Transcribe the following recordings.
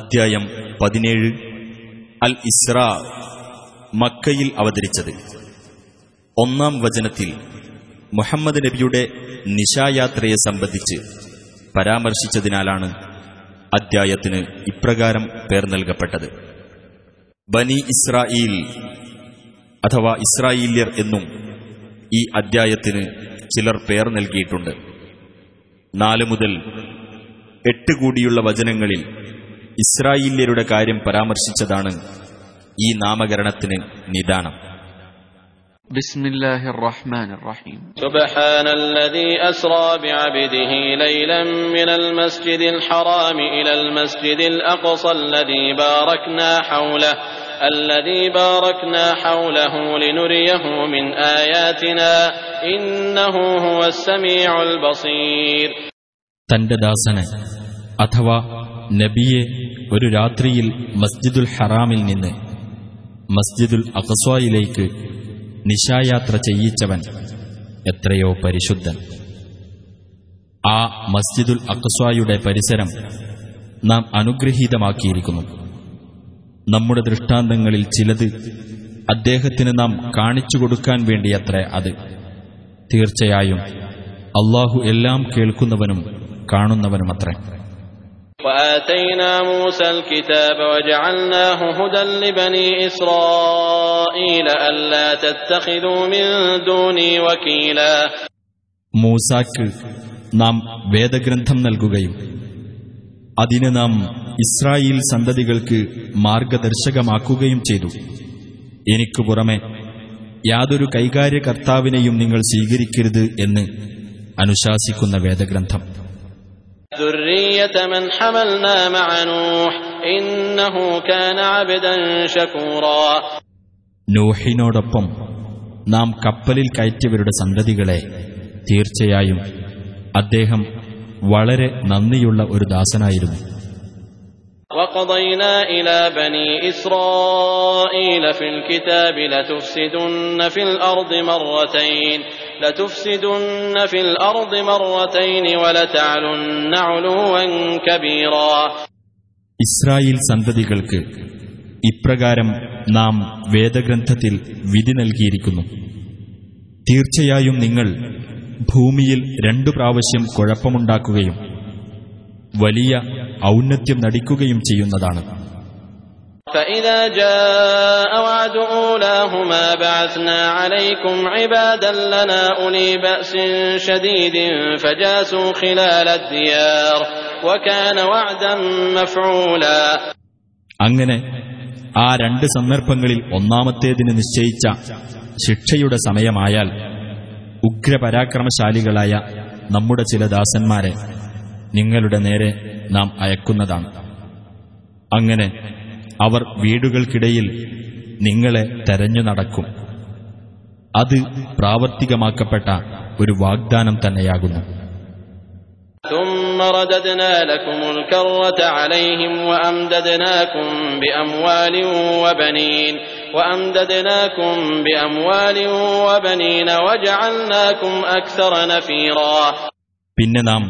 അദ്ധ്യായം പതിനേഴ്. അൽ ഇസ്ര മക്കയിൽ അവതരിച്ചത്. ഒന്നാം വചനത്തിൽ മുഹമ്മദ് നബിയുടെ നിശായാത്രയെ സംബന്ധിച്ച് പരാമർശിച്ചതിനാലാണ് അദ്ധ്യായത്തിന് ഇപ്രകാരം പേർ നൽകപ്പെട്ടത്. ബനി ഇസ്രായേൽ അഥവാ ഇസ്രായേല്യർ എന്നും ഈ അദ്ധ്യായത്തിന് ചിലർ പേർ നൽകിയിട്ടുണ്ട്. നാല് മുതൽ എട്ട് കൂടിയുള്ള വചനങ്ങളിൽ ഇസ്രായേല്യരുടെ കാര്യം പരാമർശിച്ചതാണ് ഈ നാമകരണത്തിന് നിദാനം بسم الله الرحمن الرحيم سبحان الذي أسرى بعبده ليلا من المسجد الحرام إلى المسجد الأقصى الذي باركنا حوله الذي باركنا حوله لنريه من آياتنا إنه هو السميع البصير തന്റെ ദാസന് അഥവാ നബിയെ ഒരു രാത്രിയിൽ മസ്ജിദുൽ ഹറാമിൽ നിന്ന് മസ്ജിദുൽ അഖസ്വായിലേക്ക് നിശായാത്ര ചെയ്യിച്ചവൻ എത്രയോ പരിശുദ്ധൻ. ആ മസ്ജിദുൽ അഖസ്വായുടെ പരിസരം നാം അനുഗ്രഹീതമാക്കിയിരിക്കുന്നു. നമ്മുടെ ദൃഷ്ടാന്തങ്ങളിൽ ചിലത് അദ്ദേഹത്തിന് നാം കാണിച്ചു കൊടുക്കാൻ വേണ്ടിയത്ര അത്. തീർച്ചയായും അള്ളാഹു എല്ലാം കേൾക്കുന്നവനും കാണുന്നവനുമത്രേ. وآتينا موسى الكتاب وجعلناه هدى لبني إسرائيل ألا تتخذوا من دوني وكيلا മൂസാക്ക് നാം വേദഗ്രന്ഥം നൽകുകയും അതിന് നാം ഇസ്രായേൽ സന്തതികൾക്ക് മാർഗദർശകമാക്കുകയും ചെയ്തു എനിക്കു പുറമെ യാതൊരു കൈകാര്യകർത്താവിനെയും നിങ്ങൾ സ്വീകരിക്കരുത് എന്ന് അനുശാസിക്കുന്ന വേദഗ്രന്ഥം ذرية من حملنا مع نوح إنه كان عبدا شكورا നൂഹിനോടൊപ്പം നാം കപ്പലിൽ കയറ്റിയവരുടെ സന്തതികളെ തീർച്ചയായും അദ്ദേഹം വളരെ നന്ദിയുള്ള ഒരു ദാസനായിരുന്നു وقضينا إلى بني إسرائيل في الكتاب لتفسدن في الأرض مرتين لتفسدن في الأرض مرتين ولتعلن علوا كبيرا ഇസ്രായേൽ സന്തതികൾക്ക് ഇപ്രകാരം നാം വേദഗ്രന്ഥത്തിൽ വിധി നൽകിയിരിക്കുന്നു തീർച്ചയായും നിങ്ങൾ ഭൂമിയിൽ രണ്ടു പ്രാവശ്യം കുഴപ്പമുണ്ടാക്കുകയും വലിയ ഔന്നത്യം നടിക്കുകയും ചെയ്യുന്നതാണ് فإذا جاء وعد أولاهما بعثنا عليكم عبادا لنا أولي بأس شديد فجاسوا خلال الديار وكان وعدا مفعولا അങ്ങനെ ആ രണ്ട് സന്ദർഭങ്ങളിൽ ഒന്നാമത്തേതിന് നിശ്ചയിച്ച ശിക്ഷയുടെ സമയമായാൽ ഉഗ്രപരാക്രമശാലികളായ നമ്മുടെ ചില ദാസന്മാരെ നിങ്ങളുടെ നേരെ നാം അയക്കുന്നതാണ് അങ്ങനെ അവർ വീടുകൾക്കിടയിൽ നിങ്ങളെ തെരഞ്ഞു നടക്കും. അത് പ്രാവർത്തികമാക്കപ്പെട്ട ഒരു വാഗ്ദാനം തന്നെയാകുന്നു. പിന്നെ നാം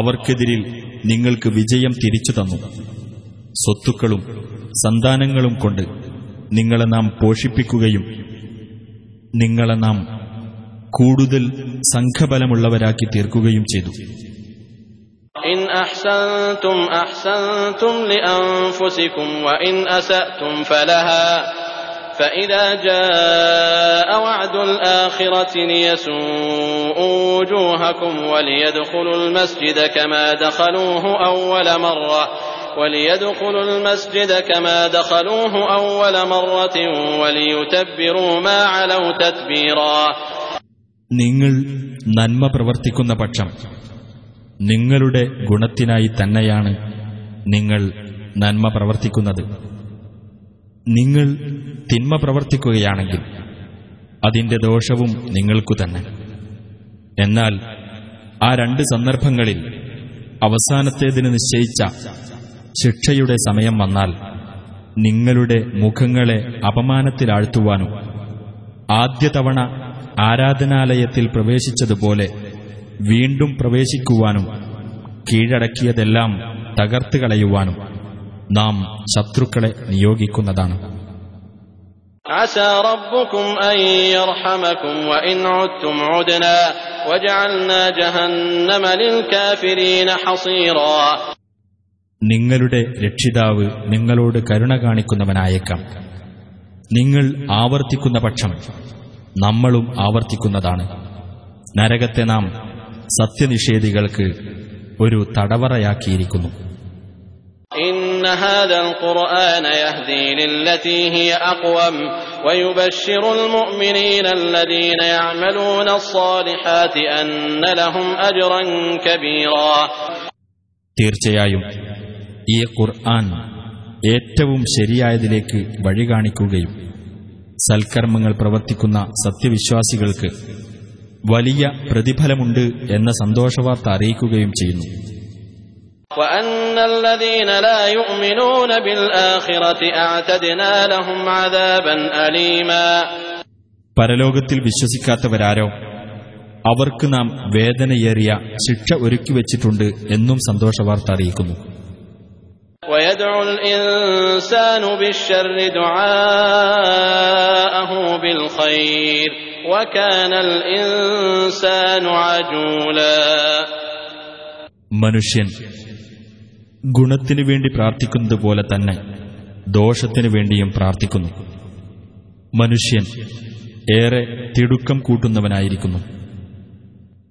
അവർക്കെതിരിൽ നിങ്ങൾക്ക് വിജയം തിരിച്ചു തന്നു. സ്വത്തുക്കളും സന്താനങ്ങളും കൊണ്ട് നിങ്ങളെ നാം പോഷിപ്പിക്കുകയും നിങ്ങളെ നാം കൂടുതൽ സംഘബലമുള്ളവരാക്കി തീർക്കുകയും ചെയ്തു إن أحسنتم أحسنتم لأنفسكم وإن أسأتم فلها فإذا جاء وعد الآخرة ليسوءوا وجوهكم وليدخلوا المسجد كما دخلوه أول مرة وليدخلوا المسجد كما دخلوه أول مرة وليتبروا ما علوا تتبيرا നിങ്ങൾ നന്മ പ്രവർത്തിക്കുന്ന പക്ഷം നിങ്ങളുടെ ഗുണത്തിനായി തന്നെയാണ് നിങ്ങൾ നന്മ പ്രവർത്തിക്കുന്നത് നിങ്ങൾ തിന്മ പ്രവർത്തിക്കുകയാണെങ്കിൽ അതിന്റെ ദോഷവും നിങ്ങൾക്കു തന്നെ എന്നാൽ ആ രണ്ട് സന്ദർഭങ്ങളിൽ അവസാനത്തേതിന് നിശ്ചയിച്ച ശിക്ഷയുടെ സമയം വന്നാൽ നിങ്ങളുടെ മുഖങ്ങളെ അപമാനത്തിലാഴ്ത്തുവാനും ആദ്യ തവണ ആരാധനാലയത്തിൽ പ്രവേശിച്ചതുപോലെ വീണ്ടും പ്രവേശിക്കുവാനും കീഴടക്കിയതെല്ലാം തകർത്ത് കളയുവാനും നാം ശത്രുക്കളെ നിയോഗിക്കുന്നതാണ്. നിങ്ങളുടെ രക്ഷിതാവ് നിങ്ങളോട് കരുണ കാണിക്കുന്നവനായേക്കാം നിങ്ങൾ ആവർത്തിക്കുന്ന പക്ഷം നമ്മളും ആവർത്തിക്കുന്നതാണ് നരകത്തെ നാം സത്യനിഷേധികൾക്ക് ഒരു തടവറയാക്കിയിരിക്കുന്നു إن هذا القرآن يهدي للتي هي أقوم ويبشر المؤمنين الذين يعملون الصالحات أن لهم أجرا كبيرا തീർച്ചയായും ഈ ഖുർആൻ ഏറ്റവും ശരിയായതിലേക്ക് വഴി കാണിക്കുകയും സൽക്കർമ്മങ്ങൾ പ്രവർത്തിക്കുന്ന സത്യവിശ്വാസികൾക്ക് വലിയ പ്രതിഫലമുണ്ട് എന്ന സന്തോഷവാർത്ത അറിയിക്കുകയും ചെയ്യുന്നു. പരലോകത്തിൽ വിശ്വസിക്കാത്തവരാരോ? അവർക്ക് നാം വേദനയേറിയ ശിക്ഷ ഒരുക്കിവെച്ചിട്ടുണ്ട് എന്നും സന്തോഷവാർത്ത അറിയിക്കുന്നു. ويدعو الإنسان بالشر دعاءه بالخير وكان الإنسان عجولا മനുഷ്യൻ ഗുണത്തിനു വേണ്ടി പ്രാർത്ഥിക്കുന്നത് പോലെ തന്നെ ദോഷത്തിനു വേണ്ടിയും പ്രാർത്ഥിക്കുന്നു മനുഷ്യൻ ഏറെ തിടുക്കം കൂട്ടുന്നവനായിരിക്കുന്നു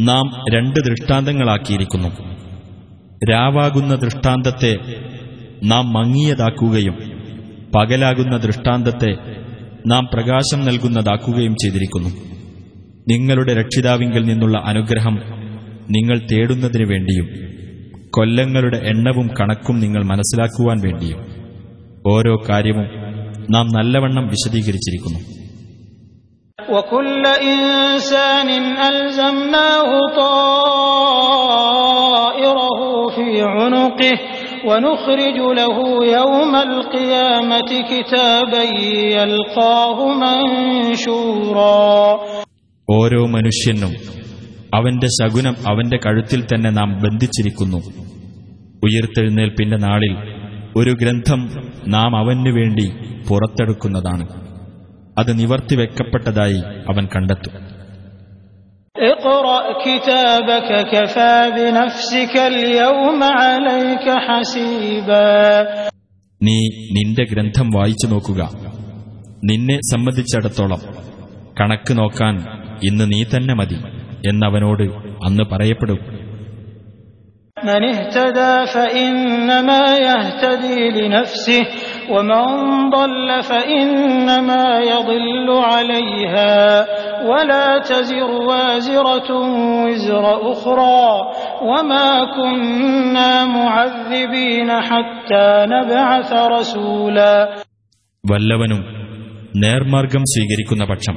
നാം രണ്ട് ദൃഷ്ടാന്തങ്ങളാക്കിയിരിക്കുന്നു. രാവാകുന്ന ദൃഷ്ടാന്തത്തെ നാം മങ്ങിയതാക്കുകയും പകലാകുന്ന ദൃഷ്ടാന്തത്തെ നാം പ്രകാശം നൽകുന്നതാക്കുകയും ചെയ്തിരിക്കുന്നു. നിങ്ങളുടെ രക്ഷിതാവിങ്കിൽ നിന്നുള്ള അനുഗ്രഹം നിങ്ങൾ തേടുന്നതിനു വേണ്ടിയും കൊല്ലങ്ങളുടെ എണ്ണവും കണക്കും നിങ്ങൾ മനസ്സിലാക്കുവാൻ വേണ്ടിയും ഓരോ കാര്യവും നാം നല്ലവണ്ണം വിശദീകരിച്ചിരിക്കുന്നു. وكل إنسان ألزمناه طائره في عنقه ونخرج له يوم القيامة كتابا يلقاه منشورا ഓരോ മനുഷ്യനും അവന്റെ ശകുനം അവന്റെ കഴുത്തിൽ തന്നെ നാം ബന്ധിച്ചിരിക്കുന്നു ഉയർത്തെഴുന്നേൽപ്പിന്റെ നാളിൽ ഒരു ഗ്രന്ഥം നാം അവനു വേണ്ടി പുറത്തെടുക്കുന്നതാണ് അത് നിവർത്തിവെക്കപ്പെട്ടതായി അവൻ കണ്ടെത്തും اقرأ كتابك كفى بنفسك اليوم عليك حسيبا നീ നിന്റെ ഗ്രന്ഥം വായിച്ചു നോക്കുക നിന്നെ സംബന്ധിച്ചിടത്തോളം കണക്ക് നോക്കാൻ ഇന്ന് നീ തന്നെ മതി എന്നവനോട് അന്ന് പറയപ്പെടും من اهتدى فإنما يهتدي لنفسه ومن ضل فإنما يضل عليها ولا تزر وازرة وزر أخرى وما كنا معذبين حتى نبعث رسولا വല്ലവനും നേർമാർഗം സ്വീകരിക്കുന്ന പക്ഷം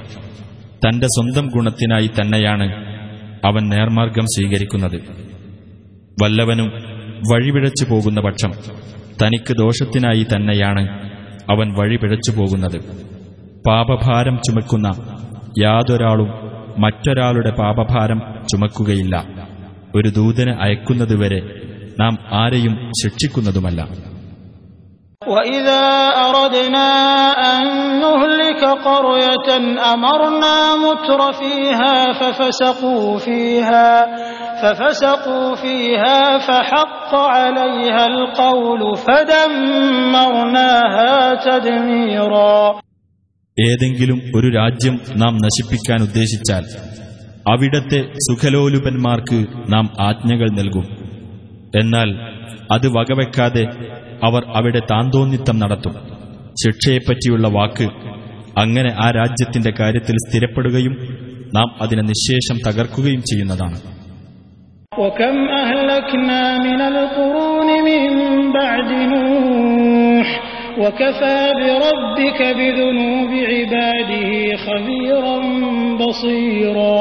തന്റെ സ്വന്തം ഗുണത്തിനായി തന്നെയാണ് അവൻ നേർമാർഗം സ്വീകരിക്കുന്നത് വല്ലവനും വഴിപിഴച്ചു പോകുന്ന പക്ഷം തനിക്ക് ദോഷത്തിനായി തന്നെയാണ് അവൻ വഴിപിഴച്ചു പോകുന്നത്. പാപഭാരം ചുമക്കുന്ന യാതൊരാളും മറ്റൊരാളുടെ പാപഭാരം ചുമക്കുകയില്ല. ഒരു ദൂതന് അയക്കുന്നതുവരെ നാം ആരെയും ശിക്ഷിക്കുന്നതുമല്ല. وإذا أردنا أن نهلك قرية أمرنا متر فيها ففسقوا فيها ففسقوا فيها فحق عليها القول فدمرناها تدميرا ഏതെങ്കിലും ഒരു രാജ്യം നാം നശിപ്പിക്കാൻ ഉദ്ദേശിച്ചാൽ അവിടത്തെ സുഖലോലുപന്മാർക്ക് നാം ആജ്ഞകൾ നൽകും എന്നാൽ അത് വകവെക്കാതെ അവർ അവിടെ താന്തോന്നിത്തം നടത്തും ശിക്ഷയെപ്പറ്റിയുള്ള വാക്ക് അങ്ങനെ ആ രാജ്യത്തിന്റെ കാര്യത്തിൽ സ്ഥിരപ്പെടുകയും നാം അതിനെ നിശേഷം തകർക്കുകയും ചെയ്യുന്നതാണ് وكم أهلكنا من القرون من بعد نوح وكفى بربك بذنوب عباده خبيرا بصيرا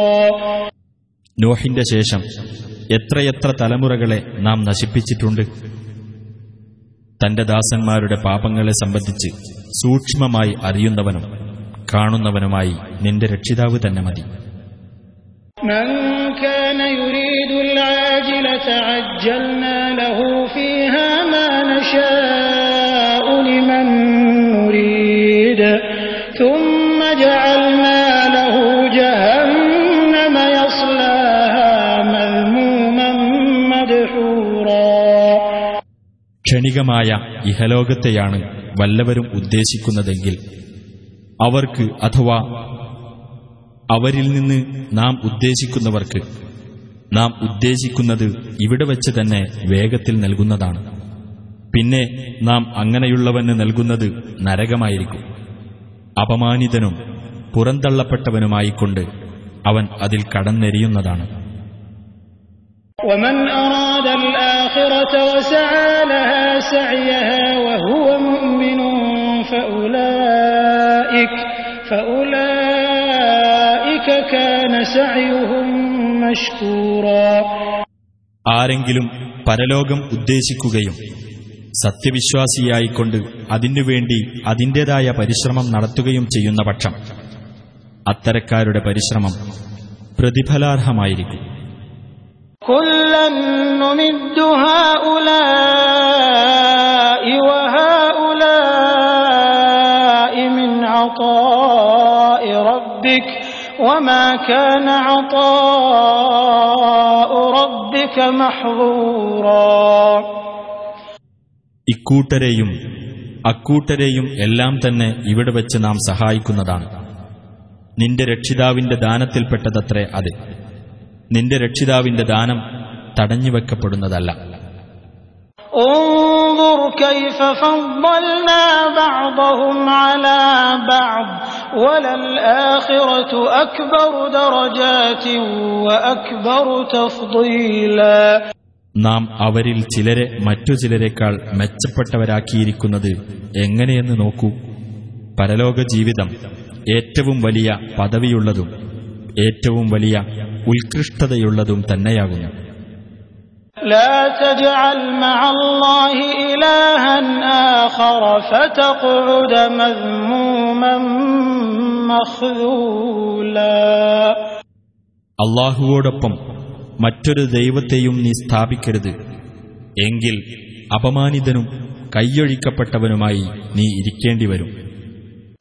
നോഹിന്റെ ശേഷം എത്രയെത്ര തലമുറകളെ നാം നശിപ്പിച്ചിട്ടുണ്ട് തന്റെ ദാസന്മാരുടെ പാപങ്ങളെ സംബന്ധിച്ച് സൂക്ഷ്മമായി അറിയുന്നവനും കാണുന്നവനുമായി നിന്റെ രക്ഷിതാവ് തന്നെ മതി. من ക്ഷണികമായ ഇഹലോകത്തെയാണ് വല്ലവരും ഉദ്ദേശിക്കുന്നതെങ്കിൽ അവർക്ക് അഥവാ അവരിൽ നിന്ന് നാം ഉദ്ദേശിക്കുന്നവർക്ക് നാം ഉദ്ദേശിക്കുന്നത് ഇവിടെ വച്ച് തന്നെ വേഗത്തിൽ നൽകുന്നതാണ്. പിന്നെ നാം അങ്ങനെയുള്ളവന് നൽകുന്നത് നരകമായിരിക്കും. അപമാനിതനും പുറന്തള്ളപ്പെട്ടവനുമായിക്കൊണ്ട് അവൻ അതിൽ കടന്നെരിയുന്നതാണ്. ഒമൻ أراد الآخرة وسعى لها سعيها وهو مؤمن فأولئك فأولئك كان سعيهم مشكورا ആരെങ്കിലും പരലോകം ഉദ്ദേശിക്കുകയും സത്യവിശ്വാസിയായിക്കൊണ്ട് അതിനുവേണ്ടി അതിൻ്റെതായ പരിശ്രമം നടത്തുകയും ചെയ്യുന്ന പക്ഷം അത്തരക്കാരുടെ പരിശ്രമം പ്രതിഫലാർഹമായിരിക്കും كلا نمد هؤلاء وهؤلاء من عطاء ربك وما كان عطاء ربك محظورا ഇക്കൂട്ടരെയും അക്കൂട്ടരെയും എല്ലാം തന്നെ ഇവിടെ വെച്ച് നാം സഹായിക്കുന്നതാണ് നിന്റെ രക്ഷിതാവിന്റെ ദാനത്തിൽപ്പെട്ടതത്രേ അത് നിന്റെ രക്ഷിതാവിന്റെ ദാനം തടഞ്ഞുവെക്കപ്പെടുന്നതല്ല. നാം അവരിൽ ചിലരെ മറ്റു ചിലരെക്കാൾ മെച്ചപ്പെട്ടവരാക്കിയിരിക്കുന്നത് എങ്ങനെയെന്ന് നോക്കൂ. പരലോക ജീവിതം ഏറ്റവും വലിയ പദവിയുള്ളതും ഏറ്റവും വലിയ ഉത്കൃഷ്ടതയുള്ളതും തന്നെയാകുന്നു. അള്ളാഹുവോടൊപ്പം മറ്റൊരു ദൈവത്തെയും നീ സ്ഥാപിക്കരുത്. എങ്കിൽ അപമാനിതനും കയ്യൊഴിക്കപ്പെട്ടവനുമായി നീ ഇരിക്കേണ്ടി വരും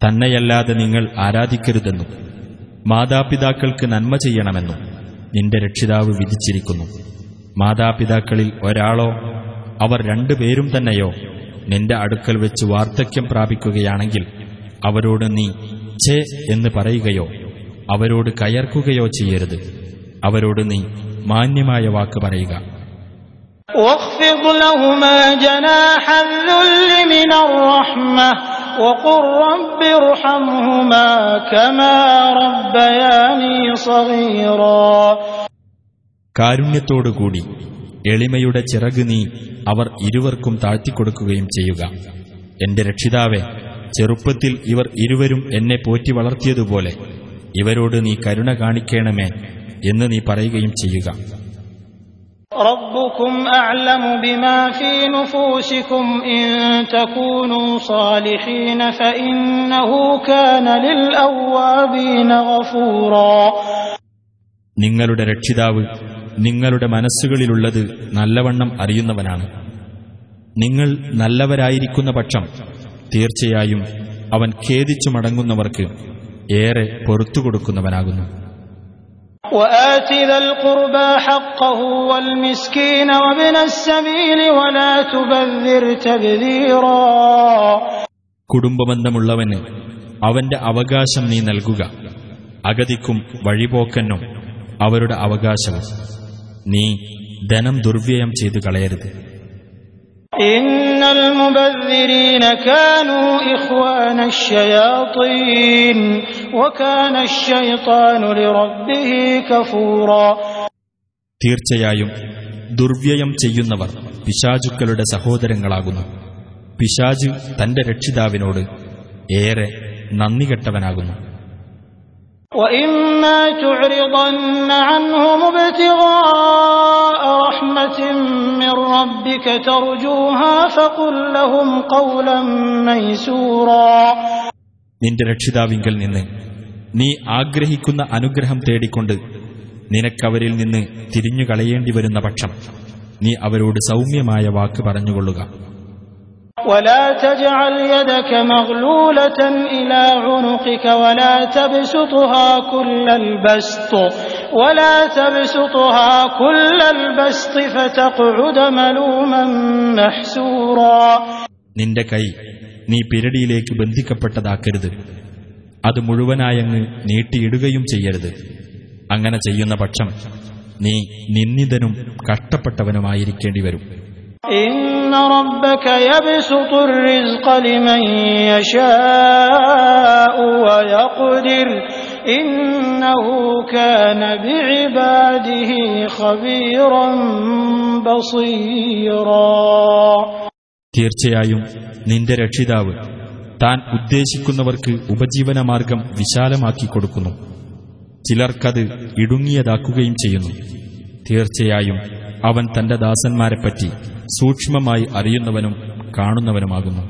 തന്നെയല്ലാതെ നിങ്ങൾ ആരാധിക്കരുതെന്നും മാതാപിതാക്കൾക്ക് നന്മ ചെയ്യണമെന്നും നിന്റെ രക്ഷിതാവ് വിധിച്ചിരിക്കുന്നു മാതാപിതാക്കളിൽ ഒരാളോ അവർ രണ്ടുപേരും തന്നെയോ നിന്റെ അടുക്കൽ വെച്ച് വാർദ്ധക്യം പ്രാപിക്കുകയാണെങ്കിൽ അവരോട് നീ ഛേ എന്ന് പറയുകയോ അവരോട് കയർക്കുകയോ ചെയ്യരുത് അവരോട് നീ മാന്യമായ വാക്ക് പറയുക واخفض لهما جناح الذل من الرحمة وقل رب ارحمهما كما ربياني صغيرا കാരുണ്യത്തോടുകൂടി എളിമയുടെ ചിറക് നീ അവർ ഇരുവർക്കും താഴ്ത്തിക്കൊടുക്കുകയും ചെയ്യുക എന്റെ രക്ഷിതാവെ ചെറുപ്പത്തിൽ ഇവർ ഇരുവരും എന്നെ പോറ്റി വളർത്തിയതുപോലെ ഇവരോട് നീ കരുണ കാണിക്കണമേ എന്ന് നീ പറയുകയും ചെയ്യുക ربكم أعلم بما في نفوسكم إن تكونوا صالحين فإنه كان للأوابين غفورا നിങ്ങളുടെ രക്ഷിതാവ് നിങ്ങളുടെ മനസ്സുകളിലുള്ളത് നല്ലവണ്ണം അറിയുന്നവനാണ് നിങ്ങൾ നല്ലവരായിരിക്കുന്ന പക്ഷം തീർച്ചയായും അവൻ ഖേദിച്ചു മടങ്ങുന്നവർക്ക് ഏറെ പൊറത്തുകൊടുക്കുന്നവനാകുന്നു وآت ذا القربى حقه والمسكين وابن السبيل ولا تبذر تبذيرا കുടുംബബന്ധമുള്ളവന് അവന്റെ അവകാശം നീ നൽകുക അഗതിക്കും വഴിപോക്കനും അവരുടെ അവകാശവും നീ ധനം ദുർവ്യയം ചെയ്തു കളയരുത് إن المبذرين كانوا إخوان الشياطين وكان الشيطان لربه كفورا തീർച്ചയായും ദുർവ്യയം ചെയ്യുന്നവർ പിശാചുക്കളുടെ സഹോദരങ്ങളാകുന്നു പിശാജ് തന്റെ രക്ഷിതാവിനോട് ഏറെ നന്ദികെട്ടവനാകുന്നു وإما تعرضن عنهم ابتغاء رحمة من ربك ترجوها فقل لهم قولا ميسورا നിന്റെ രക്ഷിതാവിങ്കൽ നിന്ന് നീ ആഗ്രഹിക്കുന്ന അനുഗ്രഹം തേടിക്കൊണ്ട് നിനക്കവരിൽ നിന്ന് തിരിഞ്ഞു കളയേണ്ടി വരുന്ന പക്ഷം നീ അവരോട് സൗമ്യമായ വാക്ക് പറഞ്ഞുകൊള്ളുക ولا تجعل يدك مغلولة إلى عنقك ولا تبسطها كل البسط ولا تبسطها كل البسط فتقعد ملوما محسورا നിന്റെ കൈ നീ പിരടിയിലേക്ക് ബന്ധിക്കപ്പെട്ടതാക്കരുത് അത് മുഴുവനായങ്ങ് നീട്ടിയിടുകയും ചെയ്യരുത് അങ്ങനെ ചെയ്യുന്ന പക്ഷം നീ നിന്ദിതനും കഷ്ടപ്പെട്ടവനുമായിരിക്കേണ്ടി വരും إن ربك يبسط الرزق لمن يشاء ويقدر إنه كان بعباده خبيرا بصيرا തീർച്ചയായും നിന്റെ രക്ഷിതാവ് താൻ ഉദ്ദേശിക്കുന്നവർക്ക് ഉപജീവനമാർഗം വിശാലമാക്കി കൊടുക്കുന്നു ചിലർക്കത് ഇടുങ്ങിയതാക്കുകയും ചെയ്യുന്നു തീർച്ചയായും അവൻ തന്റെ ദാസന്മാരെപ്പറ്റി സൂക്ഷ്മമായി അറിയുന്നവനും കാണുന്നവനുമാകുന്നു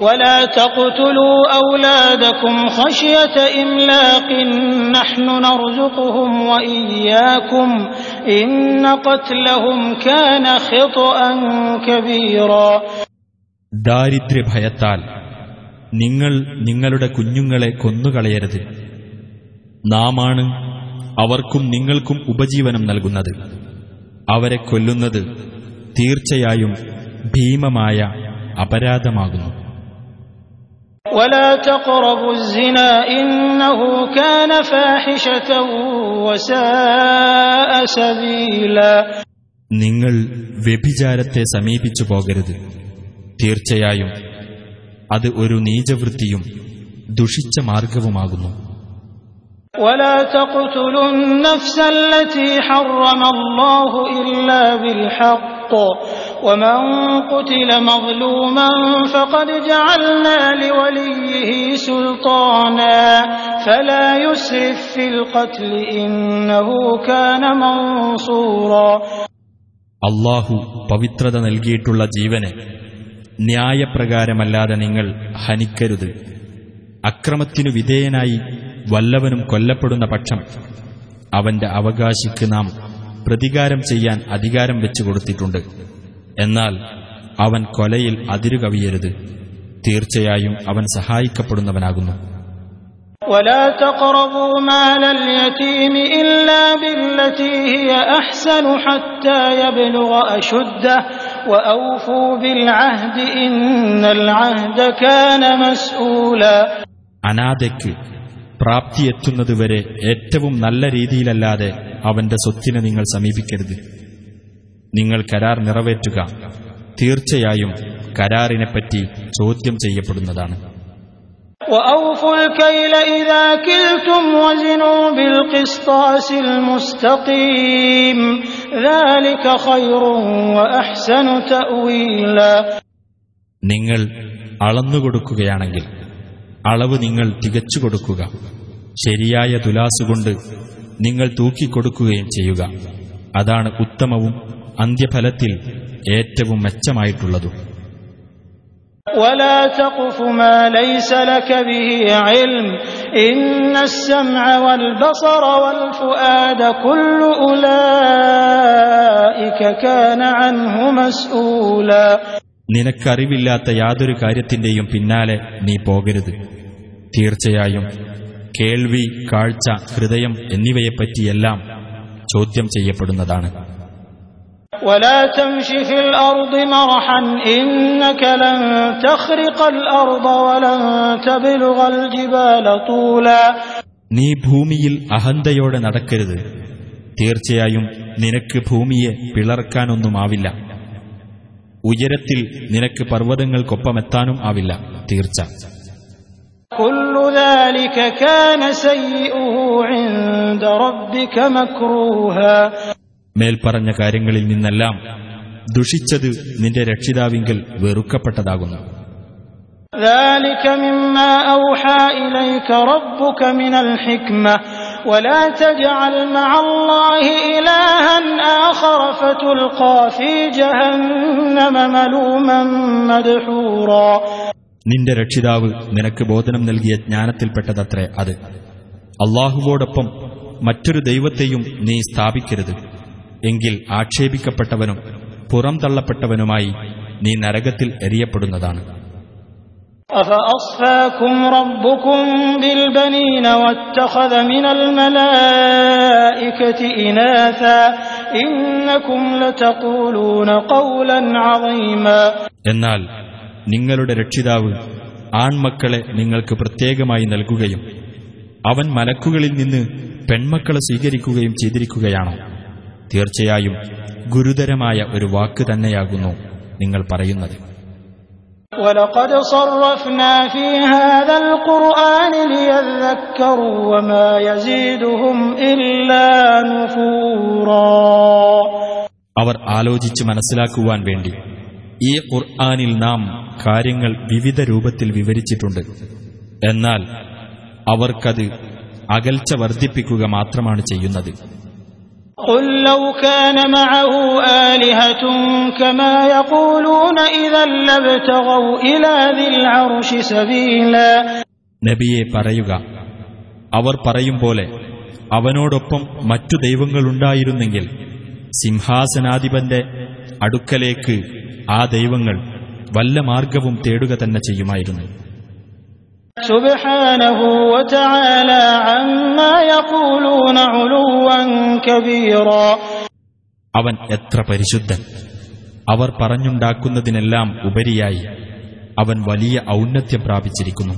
ولا تقتلوا أولادكم خشية إملاق نحن نرزقهم وإياكم إن قتلهم كان خطأ كبيرا ദാരിദ്ര്യഭയത്താൽ നിങ്ങൾ നിങ്ങളുടെ കുഞ്ഞുങ്ങളെ കൊന്നുകളയരുത് നാമാണ് അവർക്കും നിങ്ങൾക്കും ഉപജീവനം നൽകുന്നത് അവരെ കൊല്ലുന്നത് തീർച്ചയായും ഭീമമായ അപരാധമാകുന്നു. നിങ്ങൾ വ്യഭിചാരത്തെ സമീപിച്ചു പോകരുത്. തീർച്ചയായും അത് ഒരു നീചവൃത്തിയും ദുഷിച്ച മാർഗവുമാകുന്നു. ولا تقتلوا النفس التي حرم الله إلا بالحق ومن قتل مظلوما فقد جعلنا لوليه سلطانا فلا يسرف في القتل إنه كان منصورا അള്ളാഹു പവിത്രത നൽകിയിട്ടുള്ള ജീവനെ ന്യായപ്രകാരമല്ലാതെ നിങ്ങൾ ഹനിക്കരുത് അക്രമത്തിനു വിധേയനായി വല്ലവനും കൊല്ലപ്പെടുന്ന പക്ഷം അവന്റെ അവകാശിക്ക് നാം പ്രതികാരം ചെയ്യാൻ അധികാരം വെച്ചു കൊടുത്തിട്ടുണ്ട് എന്നാൽ അവൻ കൊലയിൽ അതിരുകവിയരുത് തീർച്ചയായും അവൻ സഹായിക്കപ്പെടുന്നവനാകുന്നു ولا تقربوا مال اليتيم إلا بالتي هي أحسن حتى يبلغ أشده وأوفوا بالعهد إن العهد كان مسؤولا അനാഥയ്ക്ക് പ്രാപ്തിയെത്തുന്നതുവരെ ഏറ്റവും നല്ല രീതിയിലല്ലാതെ അവന്റെ സ്വത്തിനെ നിങ്ങൾ സമീപിക്കരുത്. നിങ്ങൾ കരാർ നിറവേറ്റുക. തീർച്ചയായും കരാറിനെപ്പറ്റി ചോദ്യം ചെയ്യപ്പെടുന്നതാണ്. നിങ്ങൾ അളന്നുകൊടുക്കുകയാണെങ്കിൽ അളവ് നിങ്ങൾ തികച്ചു കൊടുക്കുക ശരിയായ തുലാസുകൊണ്ട് നിങ്ങൾ തൂക്കിക്കൊടുക്കുകയും ചെയ്യുക അതാണ് ഉത്തമവും അന്ത്യഫലത്തിൽ ഏറ്റവും മെച്ചമായിട്ടുള്ളതും ولا تقف ما ليس لك به علم إن السمع والبصر والفؤاد كل أولئك كان عنه مسؤولا നിനക്കറിവില്ലാത്ത യാതൊരു കാര്യത്തിന്റെയും പിന്നാലെ നീ പോകരുത്. തീർച്ചയായും കേൾവി കാഴ്ച ഹൃദയം എന്നിവയെപ്പറ്റിയെല്ലാം ചോദ്യം ചെയ്യപ്പെടുന്നതാണ്. നീ ഭൂമിയിൽ അഹന്തയോടെ നടക്കരുത്. തീർച്ചയായും നിനക്ക് ഭൂമിയെ പിളർക്കാനൊന്നുമാവില്ല ഉയരത്തിൽ നിനക്ക് പർവ്വതങ്ങൾക്കൊപ്പമെത്താനും ആവില്ല തീർച്ച كل ذلك كان سيئه عند ربك مكروها മേൽപ്പറഞ്ഞ കാര്യങ്ങളിൽ നിന്നെല്ലാം ദുഷിച്ചത് നിന്റെ രക്ഷിതാവിങ്കൽ വെറുക്കപ്പെട്ടതാകുന്നു ذلك مما أوحى إليك ربك من الحكمة ولا تجعل مع الله إلها آخر فتلقى في جهنم ملوما مدحورا നിന്റെ രക്ഷിതാവ് നിനക്ക് ബോധനം നൽകിയ ജ്ഞാനത്തിൽപ്പെട്ടതത്രേ അത് അള്ളാഹുവോടൊപ്പം മറ്റൊരു ദൈവത്തെയും നീ സ്ഥാപിക്കരുത് എങ്കിൽ ആക്ഷേപിക്കപ്പെട്ടവനും പുറംതള്ളപ്പെട്ടവനുമായി നീ നരകത്തിൽ എറിയപ്പെടുന്നതാണ് أفأصفاكم ربكم بالبنين واتخذ من الملائكة إناثا إنكم لتقولون قولا عظيما എന്നാൽ നിങ്ങളുടെ രക്ഷിതാവ് ആൺമക്കളെ നിങ്ങൾക്ക് പ്രത്യേകമായി നൽകുകയും അവൻ മലക്കുകളിൽ നിന്ന് പെൺമക്കളെ സ്വീകരിക്കുകയും ചെയ്തിരിക്കുകയാണോ തീർച്ചയായും ഗുരുതരമായ ഒരു വാക്ക് തന്നെയാകുന്നു നിങ്ങൾ പറയുന്നത് ولقد صرفنا في هذا القرآن ليذكروا وما يزيدهم إلا نفورا അവർ ആലോചിച്ച് മനസ്സിലാക്കുവാൻ വേണ്ടി ഈ ഖുർആാനിൽ നാം കാര്യങ്ങൾ വിവിധ രൂപത്തിൽ വിവരിച്ചിട്ടുണ്ട് എന്നാൽ അവർക്കത് അകൽച്ച വർദ്ധിപ്പിക്കുക മാത്രമാണ് ചെയ്യുന്നത് قل لو كان معه آلهة كما يقولون إذا لابتغوا إلى ذي العرش سبيلا നബിയെ പറയുക അവർ പറയും പോലെ അവനോടൊപ്പം മറ്റു ദൈവങ്ങളുണ്ടായിരുന്നെങ്കിൽ സിംഹാസനാധിപന്റെ അടുക്കലേക്ക് ആ ദൈവങ്ങൾ വല്ല മാർഗവും തേടുക തന്നെ ചെയ്യുമായിരുന്നു سبحانه وتعالى عما يقولون علوا كبيرا അവൻ എത്ര പരിശുദ്ധൻ അവർ പറഞ്ഞുണ്ടാക്കുന്നതിനെല്ലാം ഉപരിയായി അവൻ വലിയ ഔന്നത്യം പ്രാപിച്ചിരിക്കുന്നു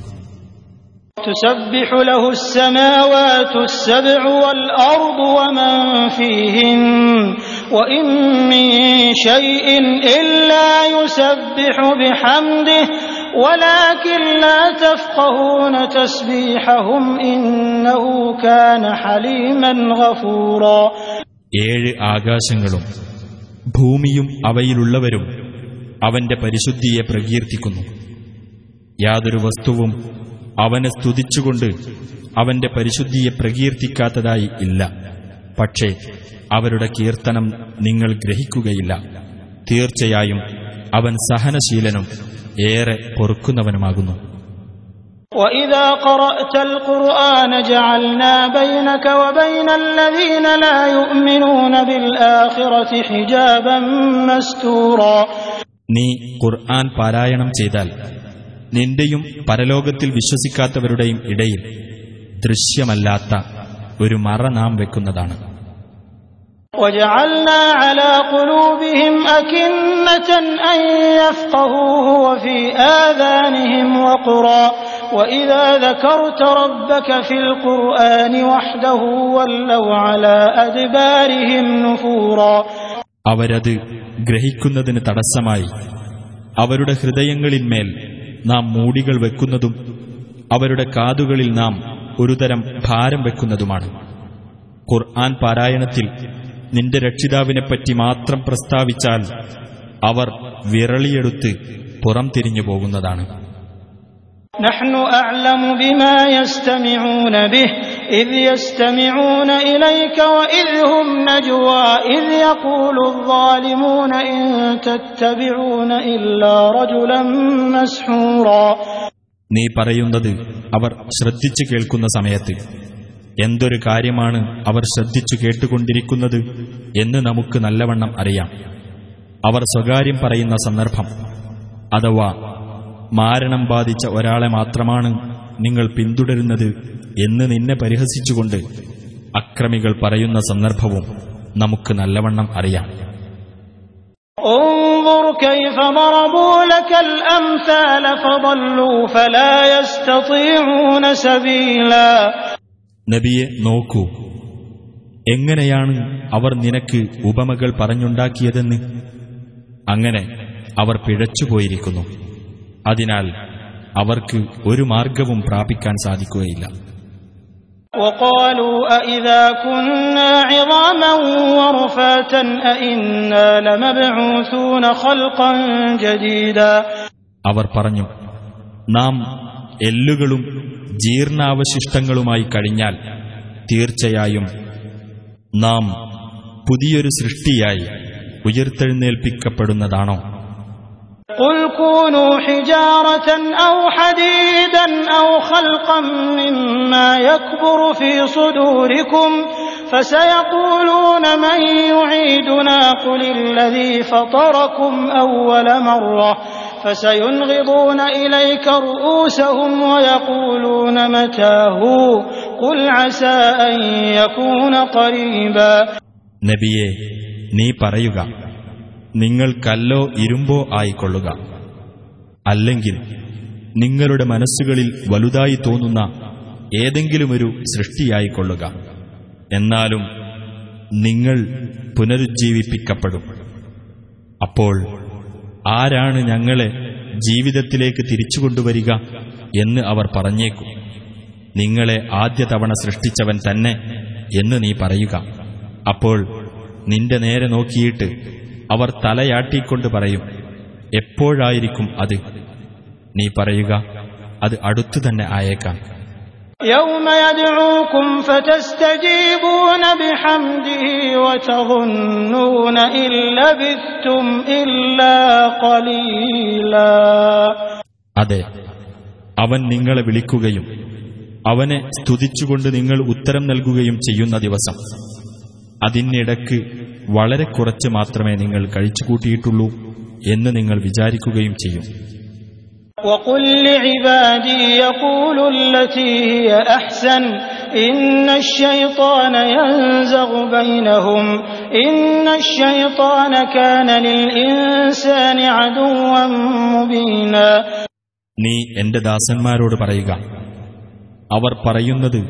تسبح له السماوات السبع والأرض ومن فيهن وإن من شيء إلا يسبح بحمده ولكن لا تفقهون تسبيحهم إنه كان حليما غفورا ഏഴ് ആകാശങ്ങളും ഭൂമിയും അവയിലുള്ളവരും അവന്റെ പരിശുദ്ധിയെ പ്രകീർത്തിക്കുന്നു യാതൊരു വസ്തുവും അവനെ സ്തുതിച്ചുകൊണ്ട് അവന്റെ പരിശുദ്ധിയെ പ്രകീർത്തിക്കാത്തതായി ഇല്ല പക്ഷേ അവരുടെ കീർത്തനം നിങ്ങൾ ഗ്രഹിക്കുകയില്ല തീർച്ചയായും അവൻ സഹനശീലനും ഏറെ പൊറുക്കുന്നവനുമാകുന്നു وإذا قرأت القرآن جعلنا بينك وبين الذين لا يؤمنون بالآخرة حجابا مستورا നീ ഖുർആൻ പാരായണം ചെയ്താൽ നിന്റെയും പരലോകത്തിൽ വിശ്വസിക്കാത്തവരുടെയും ഇടയിൽ ദൃശ്യമല്ലാത്ത ഒരു മറ നാം വെക്കുന്നതാണ് وجعلنا على قلوبهم أكنة أن يفقهوه وفي آذانهم وقرا وإذا ذكرت ربك في القرآن وحده ولوا على أدبارهم نفورا അവരത് ഗ്രഹിക്കുന്നതിന് തടസ്സമായി അവരുടെ ഹൃദയങ്ങളിന്മേൽ നാം മൂടികൾ വെക്കുന്നതും അവരുടെ കാതുകളിൽ നാം ഒരുതരം ഭാരം വെക്കുന്നതുമാണ് ഖുർആൻ പാരായണത്തിൽ നിന്റെ രക്ഷിതാവിനെപ്പറ്റി മാത്രം പ്രസ്താവിച്ചാൽ അവർ വിരളിയെടുത്ത് പുറം തിരിഞ്ഞു പോകുന്നതാണ് نحن أعلم بما يستمعون به إذ يستمعون إليك وإذ هم نجوى إذ يقول الظالمون إن تتبعون إلا رجلا مسحورا നീ പറയുന്നത് അവർ ശ്രദ്ധിച്ചു കേൾക്കുന്ന സമയത്ത് എന്തൊരു കാര്യമാണ് അവർ ശ്രദ്ധിച്ചു കേട്ടുകൊണ്ടിരിക്കുന്നത് എന്ന് നമുക്ക് നല്ലവണ്ണം അറിയാം. അവർ സ്വകാര്യം പറയുന്ന സന്ദർഭം. അഥവാ മാരണം ബാധിച്ച ഒരാളെ മാത്രമാണ് നിങ്ങൾ പിന്തുടരുന്നത് എന്ന് നിന്നെ പരിഹസിച്ചുകൊണ്ട് അക്രമികൾ പറയുന്ന സന്ദർഭവും നമുക്ക് നല്ലവണ്ണം അറിയാം. ഓ നബിയെ നോക്കൂ എങ്ങനെയാണ് അവർ നിനക്ക് ഉപമകൾ പറഞ്ഞുണ്ടാക്കിയതെന്ന് അങ്ങനെ അവർ പിഴച്ചുപോയിരിക്കുന്നു അതിനാൽ അവർക്ക് ഒരു മാർഗവും പ്രാപിക്കാൻ സാധിക്കുകയില്ല وقالوا أإذا كنا عظاما ورفاتا أإنا لمبعوثون خلقا جديدا അവർ പറഞ്ഞു നാം എല്ലുകളും ജീർണാവശിഷ്ടങ്ങളുമായി കഴിഞ്ഞാൽ തീർച്ചയായും നാം പുതിയൊരു സൃഷ്ടിയായി ഉയർത്തെഴുന്നേൽപ്പിക്കപ്പെടുന്നതാണോ قل كونوا حجارة أو حديدا أو خلقا مما يكبر في صدوركم فسيقولون من يعيدنا قل الذي فطركم أول مرة فسينغضون إليك رؤوسهم ويقولون متاه قل عسى أن يكون قريبا നബിയെ നീ പറയുക നിങ്ങൾ കല്ലോ ഇരുമ്പോ ആയിക്കൊള്ളുക അല്ലെങ്കിൽ നിങ്ങളുടെ മനസ്സുകളിൽ വലുതായി തോന്നുന്ന ഏതെങ്കിലുമൊരു സൃഷ്ടിയായിക്കൊള്ളുക എന്നാലും നിങ്ങൾ പുനരുജ്ജീവിപ്പിക്കപ്പെടും അപ്പോൾ ആരാണ് ഞങ്ങളെ ജീവിതത്തിലേക്ക് തിരിച്ചുകൊണ്ടുവരിക എന്ന് അവർ പറഞ്ഞേക്കും. നിങ്ങളെ ആദ്യ തവണ സൃഷ്ടിച്ചവൻ തന്നെ എന്ന് നീ പറയുക. അപ്പോൾ നിന്റെ നേരെ നോക്കിയിട്ട് അവർ തലയാട്ടിക്കൊണ്ട് പറയും എപ്പോഴായിരിക്കും അത്? നീ പറയുക അത് അടുത്തു തന്നെ ആയേക്കാം. يوم يدعوكم فتستجيبون بحمده وتظنون إن لبثتم إلا قليلا അതെ അവൻ നിങ്ങളെ വിളിക്കുകയും അവനെ സ്തുതിച്ചുകൊണ്ട് നിങ്ങൾ ഉത്തരം നൽകുകയും ചെയ്യുന്ന ദിവസം അതിനിടക്ക് വളരെ കുറച്ച് മാത്രമേ നിങ്ങൾ കഴിച്ചുകൂട്ടിയിട്ടുള്ളൂ എന്ന് നിങ്ങൾ വിചാരിക്കുകയും ചെയ്യും وقل لعبادي يقولوا التي هي أحسن إن الشيطان ينزغ بينهم إن الشيطان كان للإنسان عدوا مبينا നീ എന്റെ ദാസന്മാരോട് പറയുക അവർ പറയുന്നത്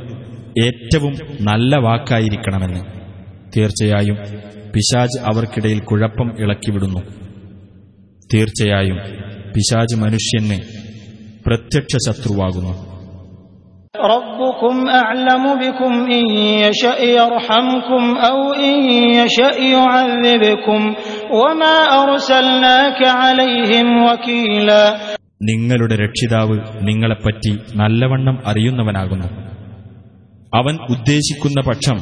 ഏറ്റവും നല്ല വാക്കായിരിക്കണമെന്ന് തീർച്ചയായും പിശാജ് അവർക്കിടയിൽ കുഴപ്പം ഇളക്കിവിടുന്നു തീർച്ചയായും പിശാജ് മനുഷ്യന് പ്രത്യക്ഷ ശത്രുവാകുന്നു ربكم أعلم بكم إن يشأ يرحمكم أو إن يشأ يعذبكم وما أرسلناك عليهم وكيلا നിങ്ങളുടെ രക്ഷിതാവ് നിങ്ങളെപ്പറ്റി നല്ലവണ്ണം അറിയുന്നവനാകുന്നു അവൻ ഉദ്ദേശിക്കുന്ന പക്ഷം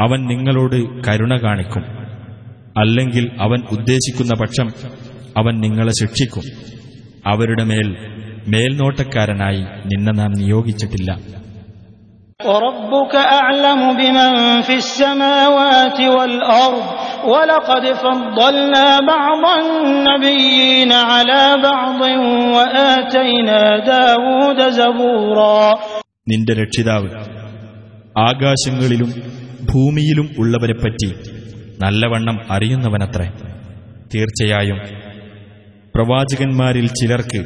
അവൻ നിങ്ങളോട് കരുണ കാണിക്കും അല്ലെങ്കിൽ അവൻ ഉദ്ദേശിക്കുന്ന പക്ഷം അവൻ നിങ്ങളെ ശിക്ഷിക്കും. അവരുടെ മേൽ മേൽനോട്ടക്കാരനായി നിന്നെ നാം നിയോഗിച്ചിട്ടില്ല. നിന്റെ രക്ഷിതാവ് ആകാശങ്ങളിലും ഭൂമിയിലും ഉള്ളവരെപ്പറ്റി നല്ലവണ്ണം അറിയുന്നവനത്രേ. തീർച്ചയായും പ്രവാചകന്മാരിൽ ചിലർക്ക്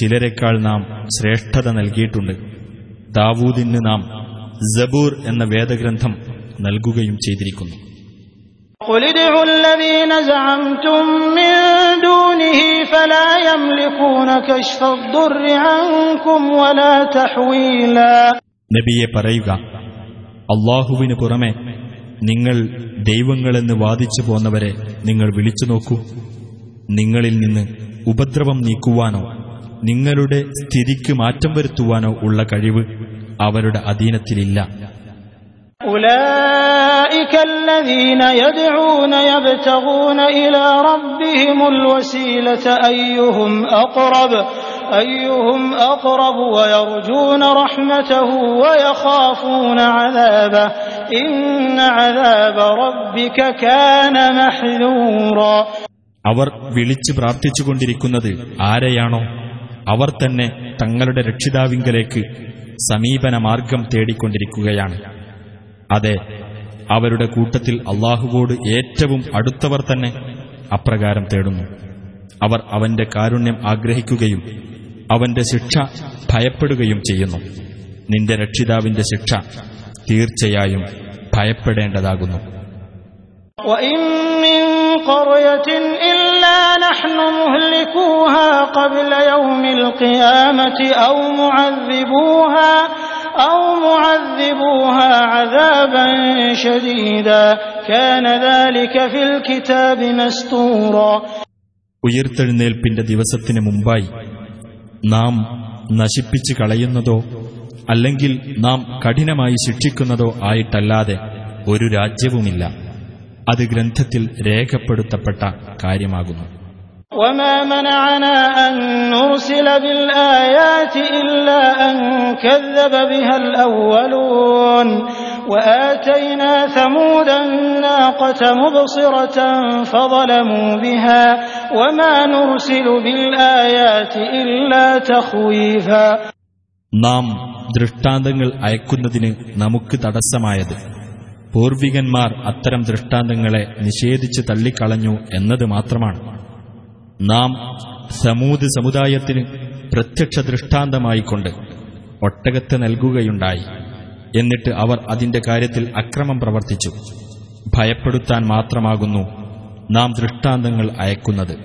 ചിലരെക്കാൾ നാം ശ്രേഷ്ഠത നൽകിയിട്ടുണ്ട്. ദാവൂദിന് നാം ജബൂർ എന്ന വേദഗ്രന്ഥം നൽകുകയും ചെയ്തിരിക്കുന്നു. നബിയെ പറയുക അള്ളാഹുവിന് പുറമെ നിങ്ങൾ ദൈവങ്ങളെന്ന് വാദിച്ചു പോന്നവരെ നിങ്ങൾ വിളിച്ചു നോക്കൂ. നിങ്ങളിൽ നിന്ന് ഉപദ്രവം നീക്കുവാനോ നിങ്ങളുടെ സ്ഥിതിക്ക് മാറ്റം വരുത്തുവാനോ ഉള്ള കഴിവ് അവരുടെ അധീനത്തിലില്ല أولئك الذين يدعون يبتغون إلى ربهم الوسيلة أيهم أقرب أيهم أقرب ويرجون رحمته ويخافون عذابه إن عذاب ربك كان محذورا അവർ വിളിച്ചു പ്രാർത്ഥിച്ചുകൊണ്ടിരിക്കുന്നത് ആരെയാണോ അവർ തന്നെ തങ്ങളുടെ രക്ഷിതാവിങ്കലേക്ക് സമീപന മാർഗം തേടിക്കൊണ്ടിരിക്കുകയാണ് അതെ അവരുടെ കൂട്ടത്തിൽ അള്ളാഹുവോട് ഏറ്റവും അടുത്തവർ തന്നെ അപ്രകാരം തേടുന്നു അവർ അവന്റെ കാരുണ്യം ആഗ്രഹിക്കുകയും അവന്റെ ശിക്ഷ ഭയപ്പെടുകയും ചെയ്യുന്നു നിന്റെ രക്ഷിതാവിന്റെ ശിക്ഷ തീർച്ചയായും ഭയപ്പെടേണ്ടതാകുന്നു وإن من قرية إلا نحن مهلكوها قبل يوم القيامة أو معذبوها أو معذبوها عذابا شديدا كان ذلك في الكتاب مسطورا ഉയർത്തെഴുന്നേൽപ്പിന്റെ ദിവസത്തിന് മുമ്പായി നാം നശിപ്പിച്ചു കളയുന്നതോ അല്ലെങ്കിൽ നാം കഠിനമായി ശിക്ഷിക്കുന്നതോ ആയിട്ടല്ലാതെ ഒരു രാജ്യവുമില്ല അത് ഗ്രന്ഥത്തിൽ രേഖപ്പെടുത്തപ്പെട്ട കാര്യമാകുന്നു وما منعنا أن نرسل بالآيات إلا أن كذب بها الأولون وآتينا ثمود الناقة مبصرة فظلموا بها وما نرسل بالآيات إلا تخويفا നാം ദൃഷ്ടാന്തങ്ങൾ അയക്കുന്നതിന് നമുക്ക് തടസ്സമായത് പൂർവികന്മാർ അത്തരം ദൃഷ്ടാന്തങ്ങളെ നിഷേധിച്ച് തള്ളിക്കളഞ്ഞു എന്നത് മാത്രമാണ് നാം സമൂത് സമുദായത്തിന് പ്രത്യക്ഷ ദൃഷ്ടാന്തമായിക്കൊണ്ട് ഒട്ടകത്തെ നൽകുകയുണ്ടായി എന്നിട്ട് അവർ അതിന്റെ കാര്യത്തിൽ അക്രമം പ്രവർത്തിച്ചു ഭയപ്പെടുത്താൻ മാത്രമാകുന്നു നാം ദൃഷ്ടാന്തങ്ങൾ അയക്കുന്നത്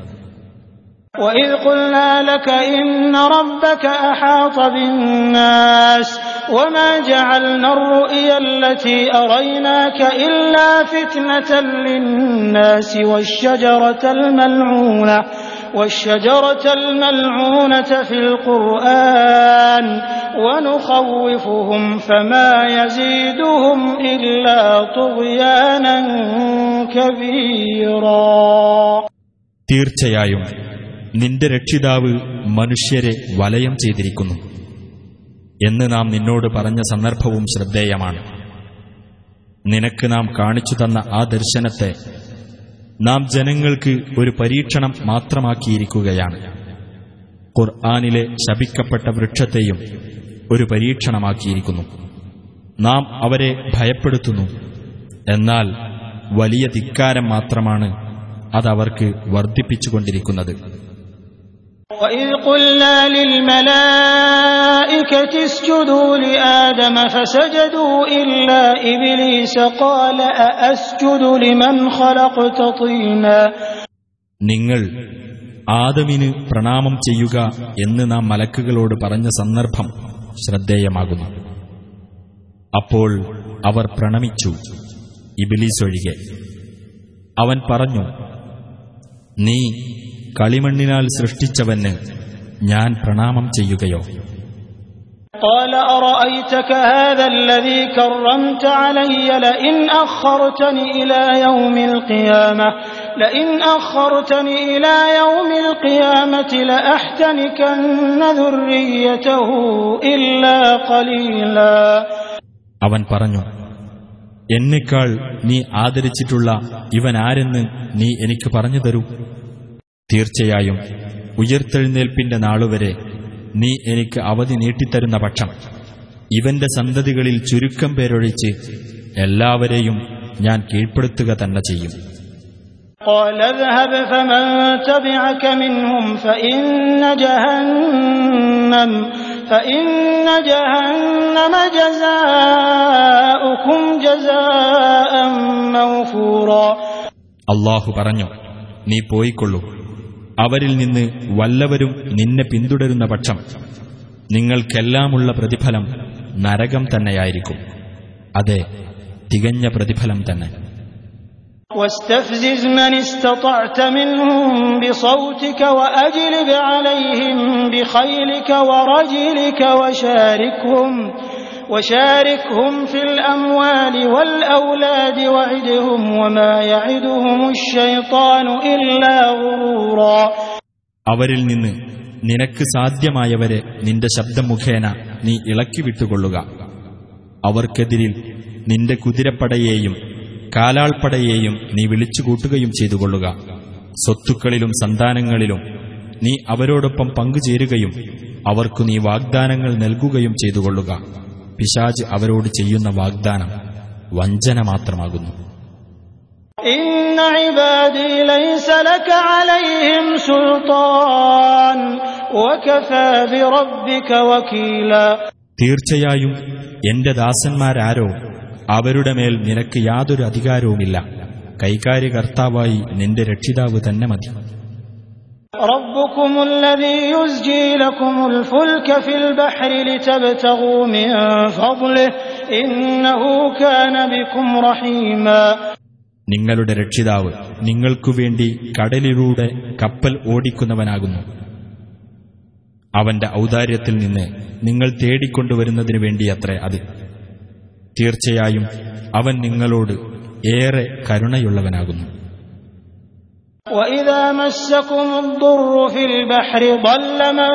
وإذ قلنا لك إن ربك أحاط بالناس وما جعلنا الرؤيا التي أريناك إلا فتنة للناس والشجرة الملعونة والشجرة الملعونة في القرآن ونخوفهم فما يزيدهم إلا طغيانا كبيرا തീർച്ചയായും നിന്റെ രക്ഷിതാവ് മനുഷ്യരെ വലയം ചെയ്തിരിക്കുന്നു എന്ന് നാം നിന്നോട് പറഞ്ഞ സന്ദർഭവും ശ്രദ്ധേയമാണ്. നിനക്ക് നാം കാണിച്ചു തന്ന ആ ദർശനത്തെ നാം ജനങ്ങൾക്ക് ഒരു പരീക്ഷണം മാത്രമാക്കിയിരിക്കുകയാണ്. ഖുർആാനിലെ ശപിക്കപ്പെട്ട വൃക്ഷത്തെയും ഒരു പരീക്ഷണമാക്കിയിരിക്കുന്നു. നാം അവരെ ഭയപ്പെടുത്തുന്നു. എന്നാൽ വലിയ ധിക്കാരം മാത്രമാണ് അതവർക്ക് വർദ്ധിപ്പിച്ചുകൊണ്ടിരിക്കുന്നത്. وإذ قلنا للملائكة اسجدوا لآدم فسجدوا إلا إبليس قال أأسجد لمن خلقت طينا നിങ്ങൾ ആദമിന് പ്രണാമം ചെയ്യുക എന്ന് നാം മലക്കുകളോട് പറഞ്ഞ സന്ദർഭം ശ്രദ്ധേയമാകുന്നു അപ്പോൾ അവർ പ്രണമിച്ചു ഇബിലീസ് ഒഴികെ അവൻ പറഞ്ഞു നീ കളിമണ്ണിനാൽ സൃഷ്ടിച്ചവന് ഞാൻ പ്രണാമം ചെയ്യുകയോ قال أرأيتك هذا الذي كرمت علي لئن أخرتني إلى يوم القيامة لئن أخرتني إلى يوم القيامة لأحتنكن ذريته إلا قليلا അവൻ പറഞ്ഞു എന്നെക്കാൾ നീ ആദരിച്ചിട്ടുള്ള ഇവൻ ആരെന്ന് നീ എനിക്ക് പറഞ്ഞു തരൂ തീർച്ചയായും ഉയർത്തെഴുന്നേൽപ്പിന്റെ നാളുവരെ നീ എനിക്ക് അവധി നീട്ടിത്തരുന്ന പക്ഷം ഇവന്റെ സന്തതികളിൽ ചുരുക്കം പേരൊഴിച്ച് എല്ലാവരെയും ഞാൻ കീഴ്പ്പെടുത്തുക തന്നെ ചെയ്യും. അള്ളാഹു പറഞ്ഞു നീ പോയിക്കൊള്ളൂ. അവരിൽ നിന്ന് വല്ലവരും നിന്നെ പിന്തുടരുന്ന പക്ഷം നിങ്ങൾക്കെല്ലാമുള്ള പ്രതിഫലം നരകം തന്നെയായിരിക്കും അതെ തികഞ്ഞ പ്രതിഫലം തന്നെ واستفزز من استطعت منهم بصوتك وأجلب عليهم بخيلك ورجلك وشاركهم وشاركهم في الأموال والأولاد وعدهم وما يعدهم الشيطان إلا غرورا അവരിൽ നിന്ന് നിനക്ക് സാധ്യമായവരെ നിന്റെ ശബ്ദം മുഖേന നീ ഇളക്കി വിട്ടുകൊള്ളുക അവർക്കെതിരിൽ നിന്റെ കുതിരപ്പടയെയും കാലാൾപ്പടയെയും നീ വിളിച്ചുകൂട്ടുകയും ചെയ്തുകൊള്ളുക സ്വത്തുക്കളിലും സന്താനങ്ങളിലും നീ അവരോടൊപ്പം പങ്കുചേരുകയും അവർക്കു നീ വാഗ്ദാനങ്ങൾ നൽകുകയും ചെയ്തുകൊള്ളുക പിശാജ് അവരോട് ചെയ്യുന്ന വാഗ്ദാനം വഞ്ചന മാത്രമാകുന്നു. തീർച്ചയായും എന്റെ ദാസന്മാരാരോ അവരുടെ മേൽ നിനക്ക് യാതൊരു അധികാരവുമില്ല. കൈകാര്യകർത്താവായി നിന്റെ രക്ഷിതാവ് തന്നെ മതി. ربكم الذي يزجي لكم الفلك في البحر لتبتغوا من فضله إنه كان بكم رحيما നിങ്ങളുടെ രക്ഷിതാവ് നിങ്ങൾക്കുവേണ്ടി കടലിലൂടെ കപ്പൽ ഓടിക്കുന്നവനാകുന്നു അവന്റെ ഔദാര്യത്തിൽ നിന്ന് നിങ്ങൾ തേടിക്കൊണ്ടുവരുന്നതിനു വേണ്ടിയത്രേ അത് തീർച്ചയായും അവൻ നിങ്ങളോട് ഏറെ കരുണയുള്ളവനാകുന്നു وإذا مسكم الضر في البحر ضل من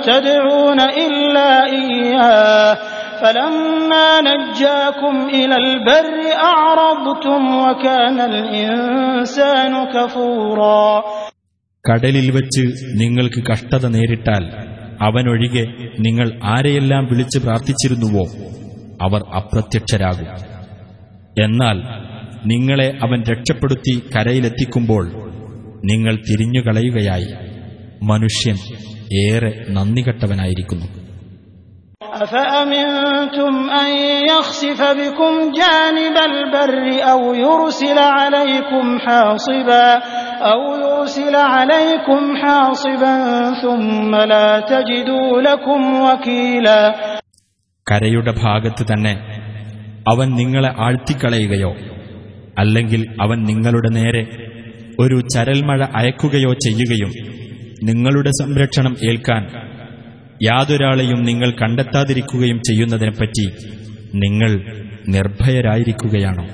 تدعون إلا إياه فلما نجاكم إلى البر أعرضتم وكان الإنسان كفورا കടലിൽ വച്ച് നിങ്ങൾക്ക് കഷ്ടത നേരിട്ടാൽ അവനൊഴികെ നിങ്ങൾ ആരെയെല്ലാം വിളിച്ച് പ്രാർത്ഥിച്ചിരുന്നുവോ അവർ അപ്രത്യക്ഷരാകും എന്നാൽ നിങ്ങളെ അവൻ രക്ഷപ്പെടുത്തി കരയിലെത്തിക്കുമ്പോൾ നിങ്ങൾ തിരിഞ്ഞുകളയുകയായി മനുഷ്യൻ ഏറെ നന്ദികെട്ടവനായിരിക്കുന്നു أفأمنتم أن يخسف بكم جانب البر أو يرسل عليكم حاصبا أو يرسل عليكم حاصبا ثم لا تجدوا لكم وكيلا കരയുടെ ഭാഗത്ത് തന്നെ അവൻ നിങ്ങളെ ആഴ്ത്തിക്കളയുകയോ അല്ലെങ്കിൽ അവൻ നിങ്ങളുടെ നേരെ ഒരു ചരൽമഴ അയക്കുകയോ ചെയ്യുകയും നിങ്ങളുടെ സംരക്ഷണം ഏൽക്കാൻ യാതൊരാളെയും നിങ്ങൾ കണ്ടെത്താതിരിക്കുകയും ചെയ്യുന്നതിനെപ്പറ്റി നിങ്ങൾ നിർഭയരായിരിക്കുകയാണോ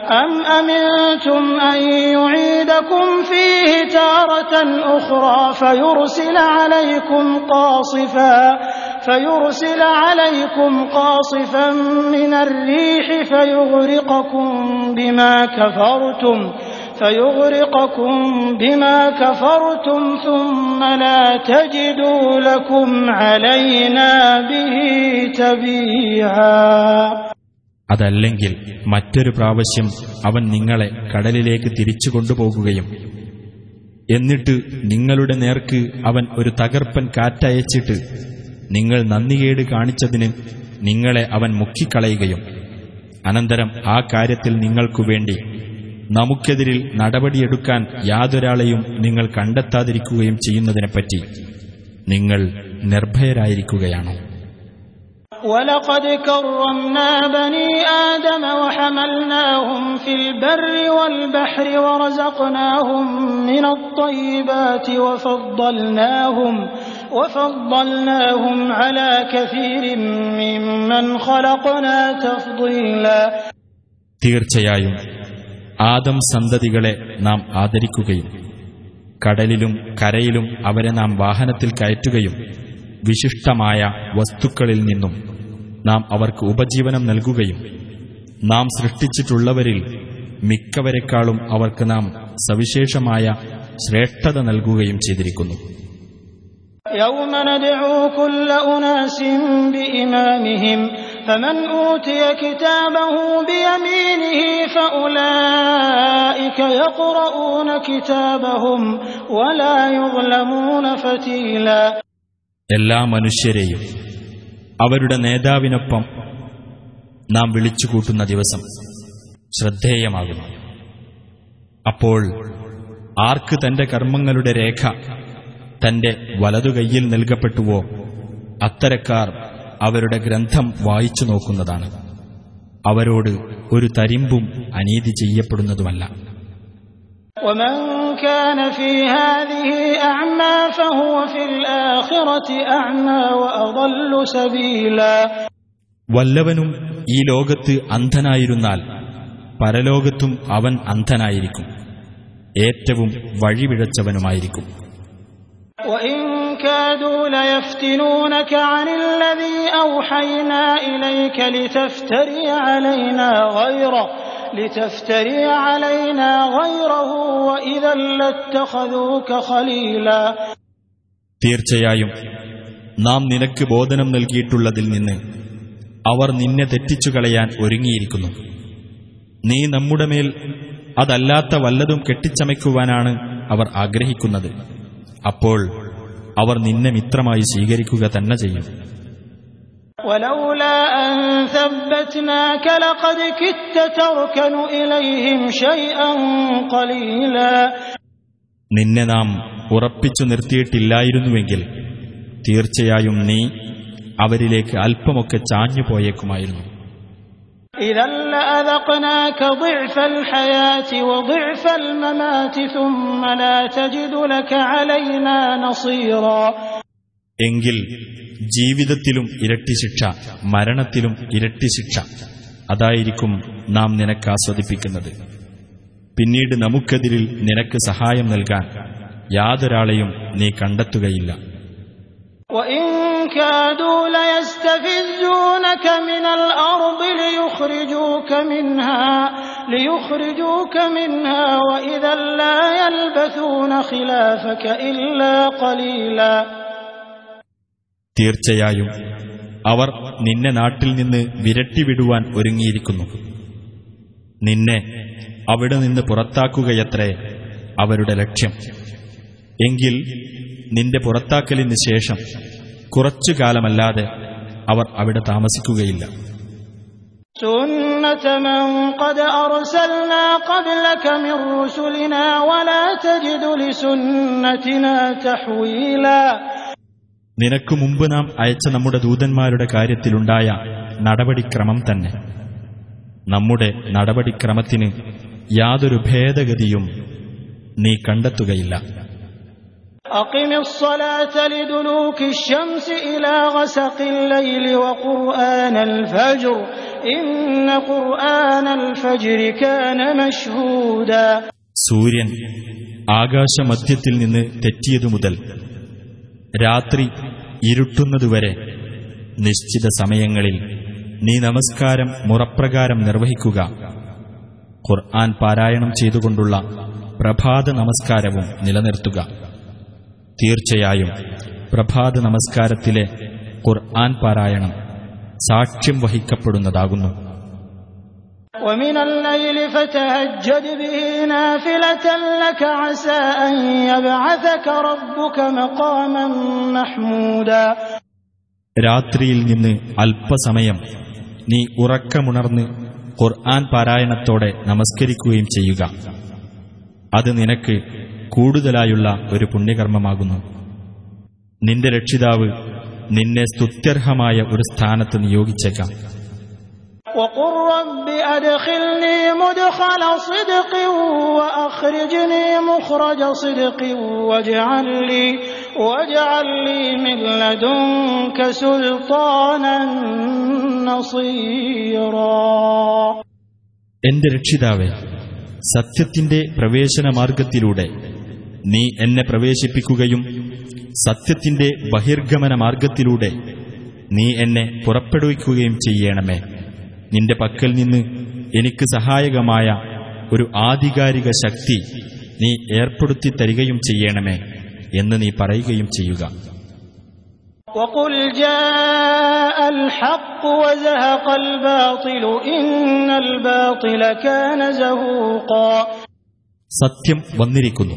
أم أمنتم أن يعيدكم فيه تارة أخرى فيرسل عليكم قاصفا فيرسل عليكم قاصفا من الريح فيغرقكم بما كفرتم فيغرقكم بما كفرتم ثم لا تجدوا لكم علينا به تبيعا അതല്ലെങ്കിൽ മറ്റൊരു പ്രാവശ്യം അവൻ നിങ്ങളെ കടലിലേക്ക് തിരിച്ചു കൊണ്ടുപോകുകയും എന്നിട്ട് നിങ്ങളുടെ നേർക്ക് അവൻ ഒരു തകർപ്പൻ കാറ്റയച്ചിട്ട് നിങ്ങൾ നന്ദികേട് കാണിച്ചതിന് നിങ്ങളെ അവൻ മുക്കിക്കളയുകയും അനന്തരം ആ കാര്യത്തിൽ നിങ്ങൾക്കു വേണ്ടി നമുക്കെതിരിൽ നടപടിയെടുക്കാൻ യാതൊരാളെയും നിങ്ങൾ കണ്ടെത്താതിരിക്കുകയും ചെയ്യുന്നതിനെപ്പറ്റി നിങ്ങൾ നിർഭയരായിരിക്കുകയാണോ ولقد كرمنا بني آدم وحملناهم في البر والبحر ورزقناهم من الطيبات وفضلناهم وفضلناهم على كثير ممن خلقنا تفضيلا തീർച്ചയായും ആദം സന്തതികളെ നാം ആദരിക്കുകയും കടലിലും കരയിലും അവരെ നാം വാഹനത്തിൽ കയറ്റുകയും വിശിഷ്ടമായ വസ്തുക്കളിൽ നിന്നും നാം അവർക്ക് ഉപജീവനം നൽകുകയും നാം സൃഷ്ടിച്ചിട്ടുള്ളവരിൽ മിക്കവരെക്കാളും അവർക്ക് നാം സവിശേഷമായ ശ്രേഷ്ഠത നൽകുകയും ചെയ്തിരിക്കുന്നു. യൗമ കുല്ല ഉനാസിൻ ബിഇമാമിഹിം فمن أوتي كتابه بيمينه فأولئك يقرؤون كتابهم ولا يظلمون فتيلا എല്ലാ മനുഷ്യരെയും അവരുടെ നേതാവിനൊപ്പം നാം വിളിച്ചുകൂട്ടുന്ന ദിവസം ശ്രദ്ധേയമാകുന്നു അപ്പോൾ ആർക്ക് തന്റെ കർമ്മങ്ങളുടെ രേഖ തന്റെ വലതുകൈയിൽ നൽകപ്പെട്ടുവോ അത്തരക്കാർ അവരുടെ ഗ്രന്ഥം വായിച്ചു നോക്കുന്നതാണ് അവരോട് ഒരു തരിമ്പും അനീതി ചെയ്യപ്പെടുന്നതുമല്ല ومن كان في هذه أعمى فهو في الآخرة أعمى وأضل سبيلا വല്ലവനും ഈ ലോകത്ത് അന്ധനായിരുന്നാൽ പരലോകത്തും അവൻ അന്ധനായിരിക്കും ഏറ്റവും വഴിപിഴച്ചവനുമായിരിക്കും وإن كادوا ليفتنونك عن الذي أوحينا إليك لتفتري علينا غيره لتفتري علينا غيره وإذا لاتخذوك خليلا തീർച്ചയായും നാം നിനക്ക് ബോധനം നൽകിയിട്ടുള്ളതിൽ നിന്ന് അവർ നിന്നെ തെറ്റിച്ചു കളയാൻ ഒരുങ്ങിയിരിക്കുന്നു നീ നമ്മുടെ മേൽ അതല്ലാത്ത വല്ലതും കെട്ടിച്ചമയ്ക്കുവാനാണ് അവർ ആഗ്രഹിക്കുന്നത് അപ്പോൾ അവർ നിന്നെ മിത്രമായി സ്വീകരിക്കുക തന്നെ ചെയ്യും. നിന്നെ നാം ഉറപ്പിച്ചു നിർത്തിയിട്ടില്ലായിരുന്നുവെങ്കിൽ തീർച്ചയായും നീ അവരിലേക്ക് അല്പമൊക്കെ ചാഞ്ഞു പോയേക്കുമായിരുന്നു എങ്കിൽ ജീവിതത്തിലും ഇരട്ടി ശിക്ഷ മരണത്തിലും ഇരട്ടി ശിക്ഷ. അതായിരിക്കും നാം നിനക്ക് ആസ്വദിപ്പിക്കുന്നത്. പിന്നീട് നമുക്കെതിരിൽ നിനക്ക് സഹായം നൽകാൻ യാതൊരാളെയും നീ കണ്ടെത്തുകയില്ല. وإن كادوا ليستفزونك من الأرض ليخرجوك منها ليخرجوك منها وإذا لا يلبثون خلافك إلا قليلا തീർച്ചയായും അവർ നിന്നെ നാട്ടിൽ നിന്ന് വിരട്ടിവിടുവാൻ ഒരുങ്ങിയിരിക്കുന്നു നിന്നെ അവിടെ നിന്ന് പുറത്താക്കുകയത്രേ അവരുടെ ലക്ഷ്യം എങ്കിൽ നിന്റെ പുറത്താക്കലിന് ശേഷം കുറച്ചു കാലമല്ലാതെ അവർ അവിടെ താമസിക്കുകയില്ല. നിനക്കു മുമ്പ് നാം അയച്ച നമ്മുടെ ദൂതന്മാരുടെ കാര്യത്തിലുണ്ടായ നടപടിക്രമം തന്നെ. നമ്മുടെ നടപടിക്രമത്തിന് യാതൊരു ഭേദഗതിയും നീ കണ്ടെത്തുകയില്ല. أقم الصلاة لدلوك الشمس إلى غسق الليل وقرآن الفجر إن قرآن الفجر كان مشهودا സൂര്യൻ ആകാശമധ്യത്തിൽ നിന്ന് തെറ്റിയതു മുതൽ രാത്രി ഇരുട്ടുന്നതുവരെ നിശ്ചിത സമയങ്ങളിൽ നീ നമസ്കാരം മുറപ്രകാരം നിർവഹിക്കുക ഖുർആൻ പാരായണം ചെയ്തുകൊണ്ടുള്ള പ്രഭാത നമസ്കാരവും നിലനിർത്തുക തീർച്ചയായും പ്രഭാത നമസ്കാരത്തിലെ ഖുർആൻ പാരായണം സാക്ഷ്യം വഹിക്കപ്പെടുന്നതാകുന്നു ومن الليل فتهجد به نافلة لك عسى أن يبعثك ربك مقاما محمودا രാത്രിയിൽ നിന്ന് അല്പസമയം നീ ഉറക്കമുണർന്ന് ഖുർആൻ പാരായണത്തോടെ നമസ്കരിക്കുകയും ചെയ്യുക അത് നിനക്ക് കൂടുതലായുള്ള ഒരു പുണ്യകർമ്മമാകുന്നു. നിന്റെ രക്ഷിതാവ് നിന്നെ സ്തുത്യർഹമായ ഒരു സ്ഥാനത്ത് നിയോഗിച്ചേക്കാം. എന്റെ രക്ഷിതാവെ സത്യത്തിന്റെ പ്രവേശന മാർഗത്തിലൂടെ നീ എന്നെ പ്രവേശിപ്പിക്കുകയും സത്യത്തിന്റെ ബഹിർഗമന മാർഗത്തിലൂടെ നീ എന്നെ പുറപ്പെടുവിക്കുകയും ചെയ്യണമേ നിന്റെ പക്കൽ നിന്ന് എനിക്ക് സഹായകമായ ഒരു ആധികാരിക ശക്തി നീ ഏർപ്പെടുത്തി തരികയും ചെയ്യണമേ എന്ന് നീ പറയുകയും ചെയ്യുക وقل جاء الحق وزهق الباطل إن الباطل كان زهوقا സത്യം വന്നിരിക്കുന്നു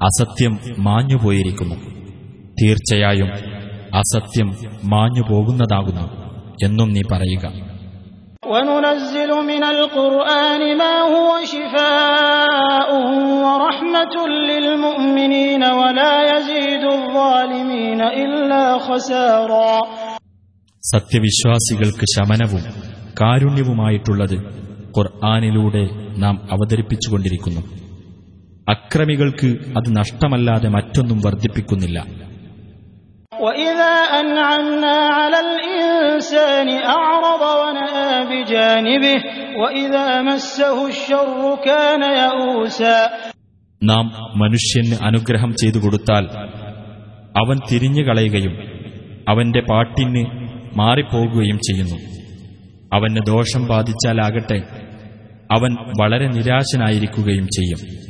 അസത്യം മാഞ്ഞുപോയിരിക്കുന്നു തീർച്ചയായും അസത്യം മാഞ്ഞു പോകുന്നതാകുന്നു എന്നും നീ പറയുക وننزل من القرآن ما هو شفاء ورحمة للمؤمنين ولا يزيد الظالمين إلا خسارا സത്യവിശ്വാസികൾക്ക് ശമനവും കാരുണ്യവുമായിട്ടുള്ളത് ഖുർആാനിലൂടെ നാം അവതരിപ്പിച്ചുകൊണ്ടിരിക്കുന്നു അക്രമികൾക്ക് അത് നഷ്ടമല്ലാതെ മറ്റൊന്നും വർദ്ധിപ്പിക്കുന്നില്ല. നാം മനുഷ്യന് അനുഗ്രഹം ചെയ്തു കൊടുത്താൽ അവൻ തിരിഞ്ഞു കളയുകയും അവന്റെ പാട്ടിന് മാറിപ്പോകുകയും ചെയ്യുന്നു. അവന് ദോഷം ബാധിച്ചാലാകട്ടെ അവൻ വളരെ നിരാശനായിരിക്കുകയും ചെയ്യും.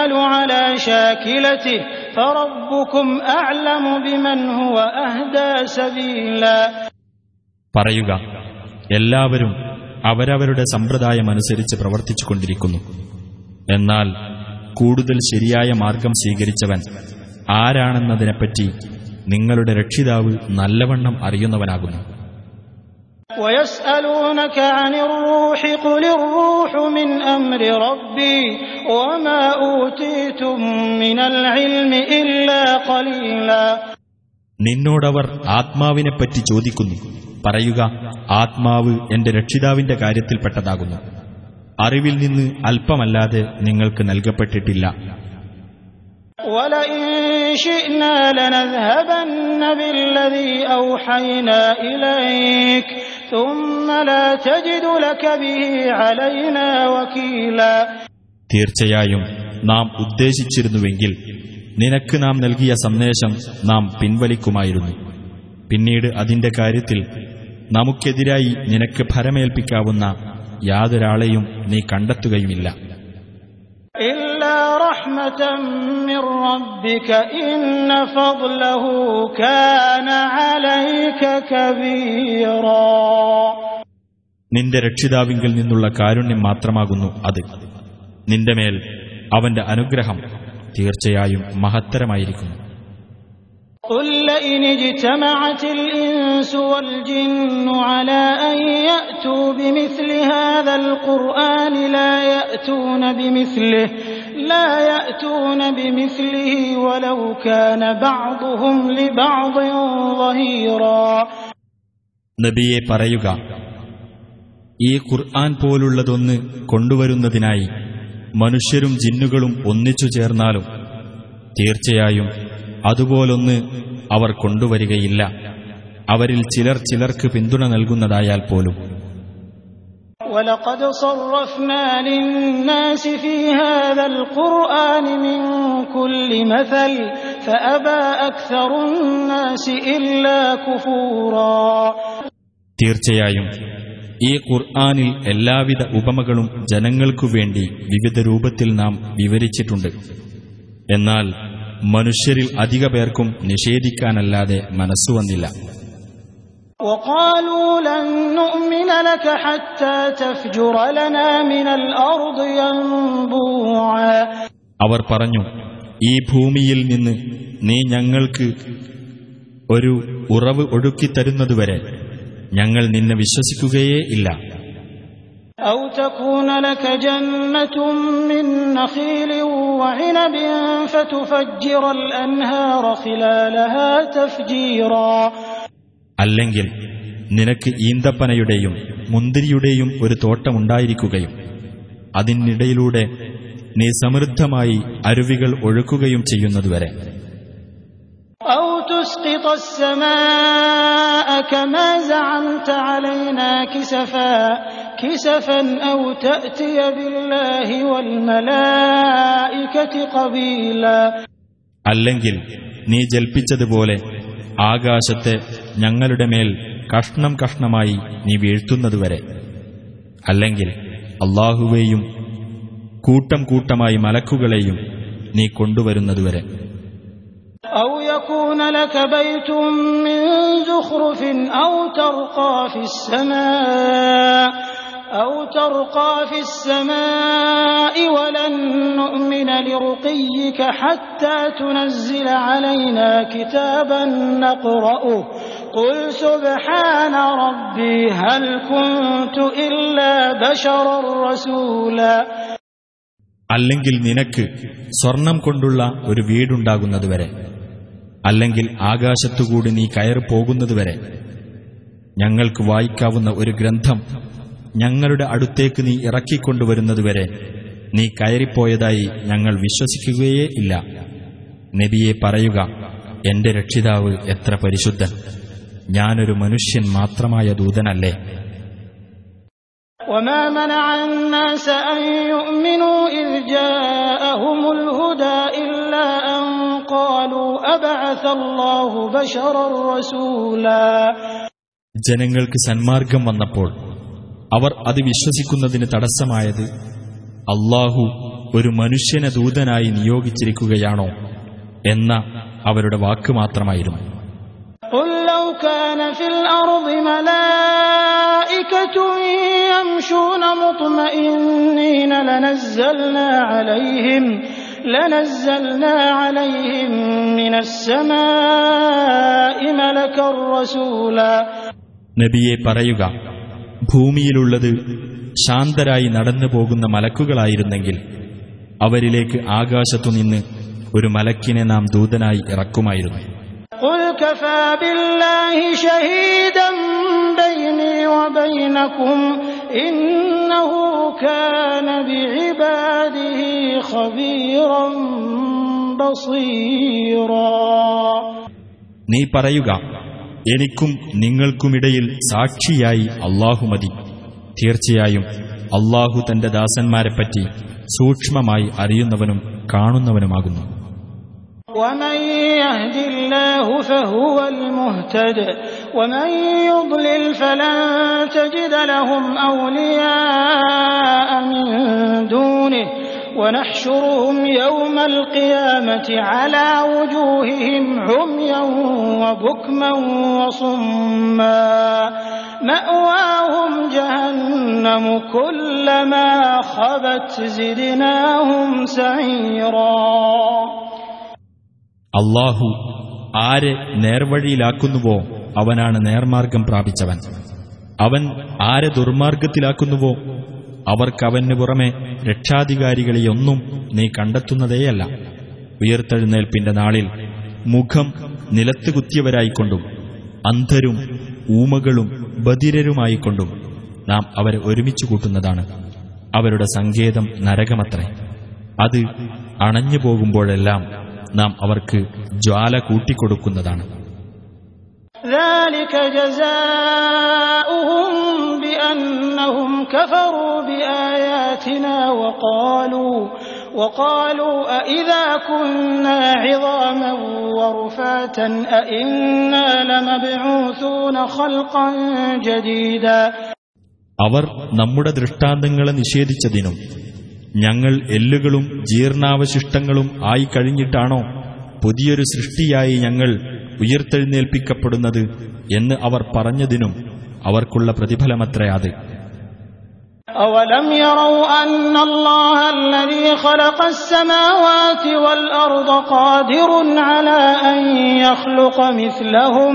يعمل على شاكلته فربكم أعلم بمن هو أهدى سبيلا പറയുക എല്ലാവരും അവരവരുടെ സമ്പ്രദായമനുസരിച്ച് പ്രവർത്തിച്ചുകൊണ്ടിരിക്കുന്നു എന്നാൽ കൂടുതൽ ശരിയായ മാർഗം സ്വീകരിച്ചവൻ ആരാണെന്നതിനെപ്പറ്റി നിങ്ങളുടെ രക്ഷിതാവ് നല്ലവണ്ണം അറിയുന്നവനാകുന്നു ويسألونك عن الروح قل الروح من أمر ربي وما أوتيتم من العلم إلا قليلا നിന്നോടവർ ആത്മാവിനെപ്പറ്റി ചോദിക്കുന്നു പറയുക ആത്മാവ് എന്റെ രക്ഷിതാവിന്റെ കാര്യത്തിൽപ്പെട്ടതാകുന്നു അറിവിൽ നിന്ന് അല്പമല്ലാതെ നിങ്ങൾക്ക് നൽകപ്പെട്ടിട്ടില്ല ولئن شئنا لنذهبن بالذي أوحينا إليك ثم لا تجد لك به علينا وكيلا തീർച്ചയായും നാം ഉദ്ദേശിച്ചിരുന്നുവെങ്കിൽ നിനക്ക് നാം നൽകിയ സന്ദേശം നാം പിൻവലിക്കുമായിരുന്നു പിന്നീട് അതിന്റെ കാര്യത്തിൽ നമുക്കെതിരായി നിനക്ക് ഫലമേൽപ്പിക്കാവുന്ന യാതൊരാളെയും നീ കണ്ടെത്തുകയുമില്ല إلا رحمة من ربك إن فضله كان عليك كبيرا നിന്റെ രക്ഷിതാവിങ്കിൽ നിന്നുള്ള കാരുണ്യം മാത്രമാകുന്നു അത് നിന്റെ മേൽ അവന്റെ അനുഗ്രഹം തീർച്ചയായും മഹത്തരമായിരിക്കുന്നു قل لئن اجتمعت الإنس والجن على أن يأتوا بمثل هذا القرآن لا يأتون بمثله لا يأتون بمثله ولو كان بعضهم لبعض ظهيرا നബിയെ പറയുക ഈ ഖുർആൻ പോലുള്ളതൊന്ന് കൊണ്ടുവരുന്നതിനായി മനുഷ്യരും ജിന്നുകളും ഒന്നിച്ചു ചേർന്നാലും തീർച്ചയായും അതുപോലൊന്ന് അവർ കൊണ്ടുവരികയില്ല അവരിൽ ചിലർ ചിലർക്ക് പിന്തുണ നൽകുന്നതായാൽ പോലും ولقد صرفنا للناس في هذا القرآن من كل مثل فأبى أكثر الناس إلا كفورا തീർച്ചയായും ഈ ഖുർആനിൽ എല്ലാവിധ ഉപമകളും ജനങ്ങൾക്കു വേണ്ടി വിവിധ രൂപത്തിൽ നാം വിവരിച്ചിട്ടുണ്ട് എന്നാൽ മനുഷ്യരിൽ അധിക പേർക്കും നിഷേധിക്കാനല്ലാതെ മനസ്സുവന്നില്ല وقالوا لن نؤمن لك حتى تفجر لنا من الأرض ينبوعا അവർ പറഞ്ഞു ഈ ഭൂമിയിൽ നിന്ന് നീ ഞങ്ങൾക്ക് ഒരു ഉറവ് ഒഴുക്കിത്തരുന്നതുവരെ ഞങ്ങൾ നിന്നെ വിശ്വസിക്കുകയേ ഇല്ല أو تكون لك جنة من نخيل وعنب فتفجر الأنهار خلالها تفجيرا അല്ലെങ്കിൽ നിനക്ക് ഈന്തപ്പനയുടെയും മുന്തിരിയുടെയും ഒരു തോട്ടമുണ്ടായിരിക്കുകയും അതിനിടയിലൂടെ നീ സമൃദ്ധമായി അരുവികൾ ഒഴുക്കുകയും ചെയ്യുന്നതുവരെ. അല്ലെങ്കിൽ നീ ജൽപ്പിച്ചതുപോലെ ആകാശത്തെ ഞങ്ങളുടെ മേൽ കഷ്ണം കഷ്ണമായി നീ വീഴ്ത്തുന്നതുവരെ. അല്ലെങ്കിൽ അള്ളാഹുവേയും കൂട്ടം കൂട്ടമായി മലക്കുകളെയും നീ കൊണ്ടുവരുന്നതുവരെ. أو يكون لك بيت من زخرف أو ترقى في السماء أو ترقى في السماء ولن نؤمن لرقيك حتى تنزل علينا كتابا نقرأه قل سبحان ربي هل كنت إلا بشرا رسولا അല്ലെങ്കിൽ നിനക്ക് സ്വർണം കൊണ്ടുള്ള ഒരു വീടുണ്ടാകുന്നതുവരെ അല്ലെങ്കിൽ ആകാശത്തുകൂടി നീ കയറി പോകുന്നതുവരെ ഞങ്ങൾക്ക് വായിക്കാവുന്ന ഒരു ഗ്രന്ഥം ഞങ്ങളുടെ അടുത്തേക്ക് നീ ഇറക്കിക്കൊണ്ടുവരുന്നതുവരെ നീ കയറിപ്പോയതായി ഞങ്ങൾ വിശ്വസിക്കുകയേ ഇല്ല നബിയെ പറയുക എന്റെ രക്ഷിതാവ് എത്ര പരിശുദ്ധൻ ഞാനൊരു മനുഷ്യൻ മാത്രമായ ദൂതനല്ലേ وما منع الناس أن يؤمنوا إذ جاءهم الهدى إلا أن قالوا أبعث الله بشرا رسولا ജനങ്ങൾക്ക് സന്മാർഗം വന്നപ്പോൾ അവർ അത് വിശ്വസിക്കുന്നതിന് തടസ്സമായത് അള്ളാഹു ഒരു മനുഷ്യനെ ദൂതനായി നിയോഗിച്ചിരിക്കുകയാണോ എന്ന അവരുടെ വാക്ക് മാത്രമായിരുന്നു قل لو كان في الأرض ملائكة يمشون مطمئنين لنزلنا عليهم لنزلنا عليهم من السماء ملكا رسولا നബിയെ പറയുക ഭൂമിയിലുള്ളത് ശാന്തരായി നടന്നു പോകുന്ന മലക്കുകളായിരുന്നെങ്കിൽ അവരിലേക്ക് ആകാശത്തുനിന്ന് ഒരു മലക്കിനെ നാം ദൂതനായി ഇറക്കുമായിരുന്നു. നീ പറയുക എനിക്കും നിങ്ങൾക്കുമിടയിൽ സാക്ഷിയായി അള്ളാഹു മതി തീർച്ചയായും അള്ളാഹു തന്റെ ദാസന്മാരെപ്പറ്റി സൂക്ഷ്മമായി അറിയുന്നവനും കാണുന്നവനുമാകുന്നു ومن يهد الله فهو المهتد ومن يضلل فلن تجد لهم أولياء من دونه ونحشرهم يوم القيامة على وجوههم عميا وبكما وصما مأواهم جهنم كلما خبت زدناهم سعيرا അള്ളാഹു ആരെ നേർവഴിയിലാക്കുന്നുവോ അവനാണ് നേർമാർഗം പ്രാപിച്ചവൻ അവൻ ആരെ ദുർമാർഗത്തിലാക്കുന്നുവോ അവർക്കവന് പുറമെ രക്ഷാധികാരികളെയൊന്നും നീ കണ്ടെത്തുന്നതേയല്ല ഉയർത്തെഴുന്നേൽപ്പിന്റെ നാളിൽ മുഖം നിലത്ത് കുത്തിയവരായിക്കൊണ്ടും അന്ധരും ഊമകളും ബധിരരുമായിക്കൊണ്ടും നാം അവരെ ഒരുമിച്ച് കൂട്ടുന്നതാണ് അവരുടെ സങ്കേതം നരകമത്രേ അത് അണഞ്ഞു പോകുമ്പോഴെല്ലാം നാം അവർക്ക് ജ്വാല കൂട്ടിക്കൊടുക്കുന്നതാണ് ذلك جزاؤهم بأنهم كفروا بآياتنا وقالوا وقالوا أإذا كنا عظاما ورفاتا أإنا لمبعوثون خلقا جديدا അവർ നമ്മുടെ ദൃഷ്ടാന്തങ്ങളെ നിഷേധിച്ചതിനും ഞങ്ങൾ എല്ലുകളും ജീർണാവശിഷ്ടങ്ങളും ആയി കഴിഞ്ഞിട്ടാണോ പുതിയൊരു സൃഷ്ടിയായി ഞങ്ങൾ ഉയർത്തെഴുന്നേൽപ്പിക്കപ്പെടുന്നത് എന്ന് അവർ പറഞ്ഞതിനും അവർക്കുള്ള പ്രതിഫലമത്രേ അത് أولم يروا أن الله الذي خلق السماوات والأرض قادر على أن يخلق مثلهم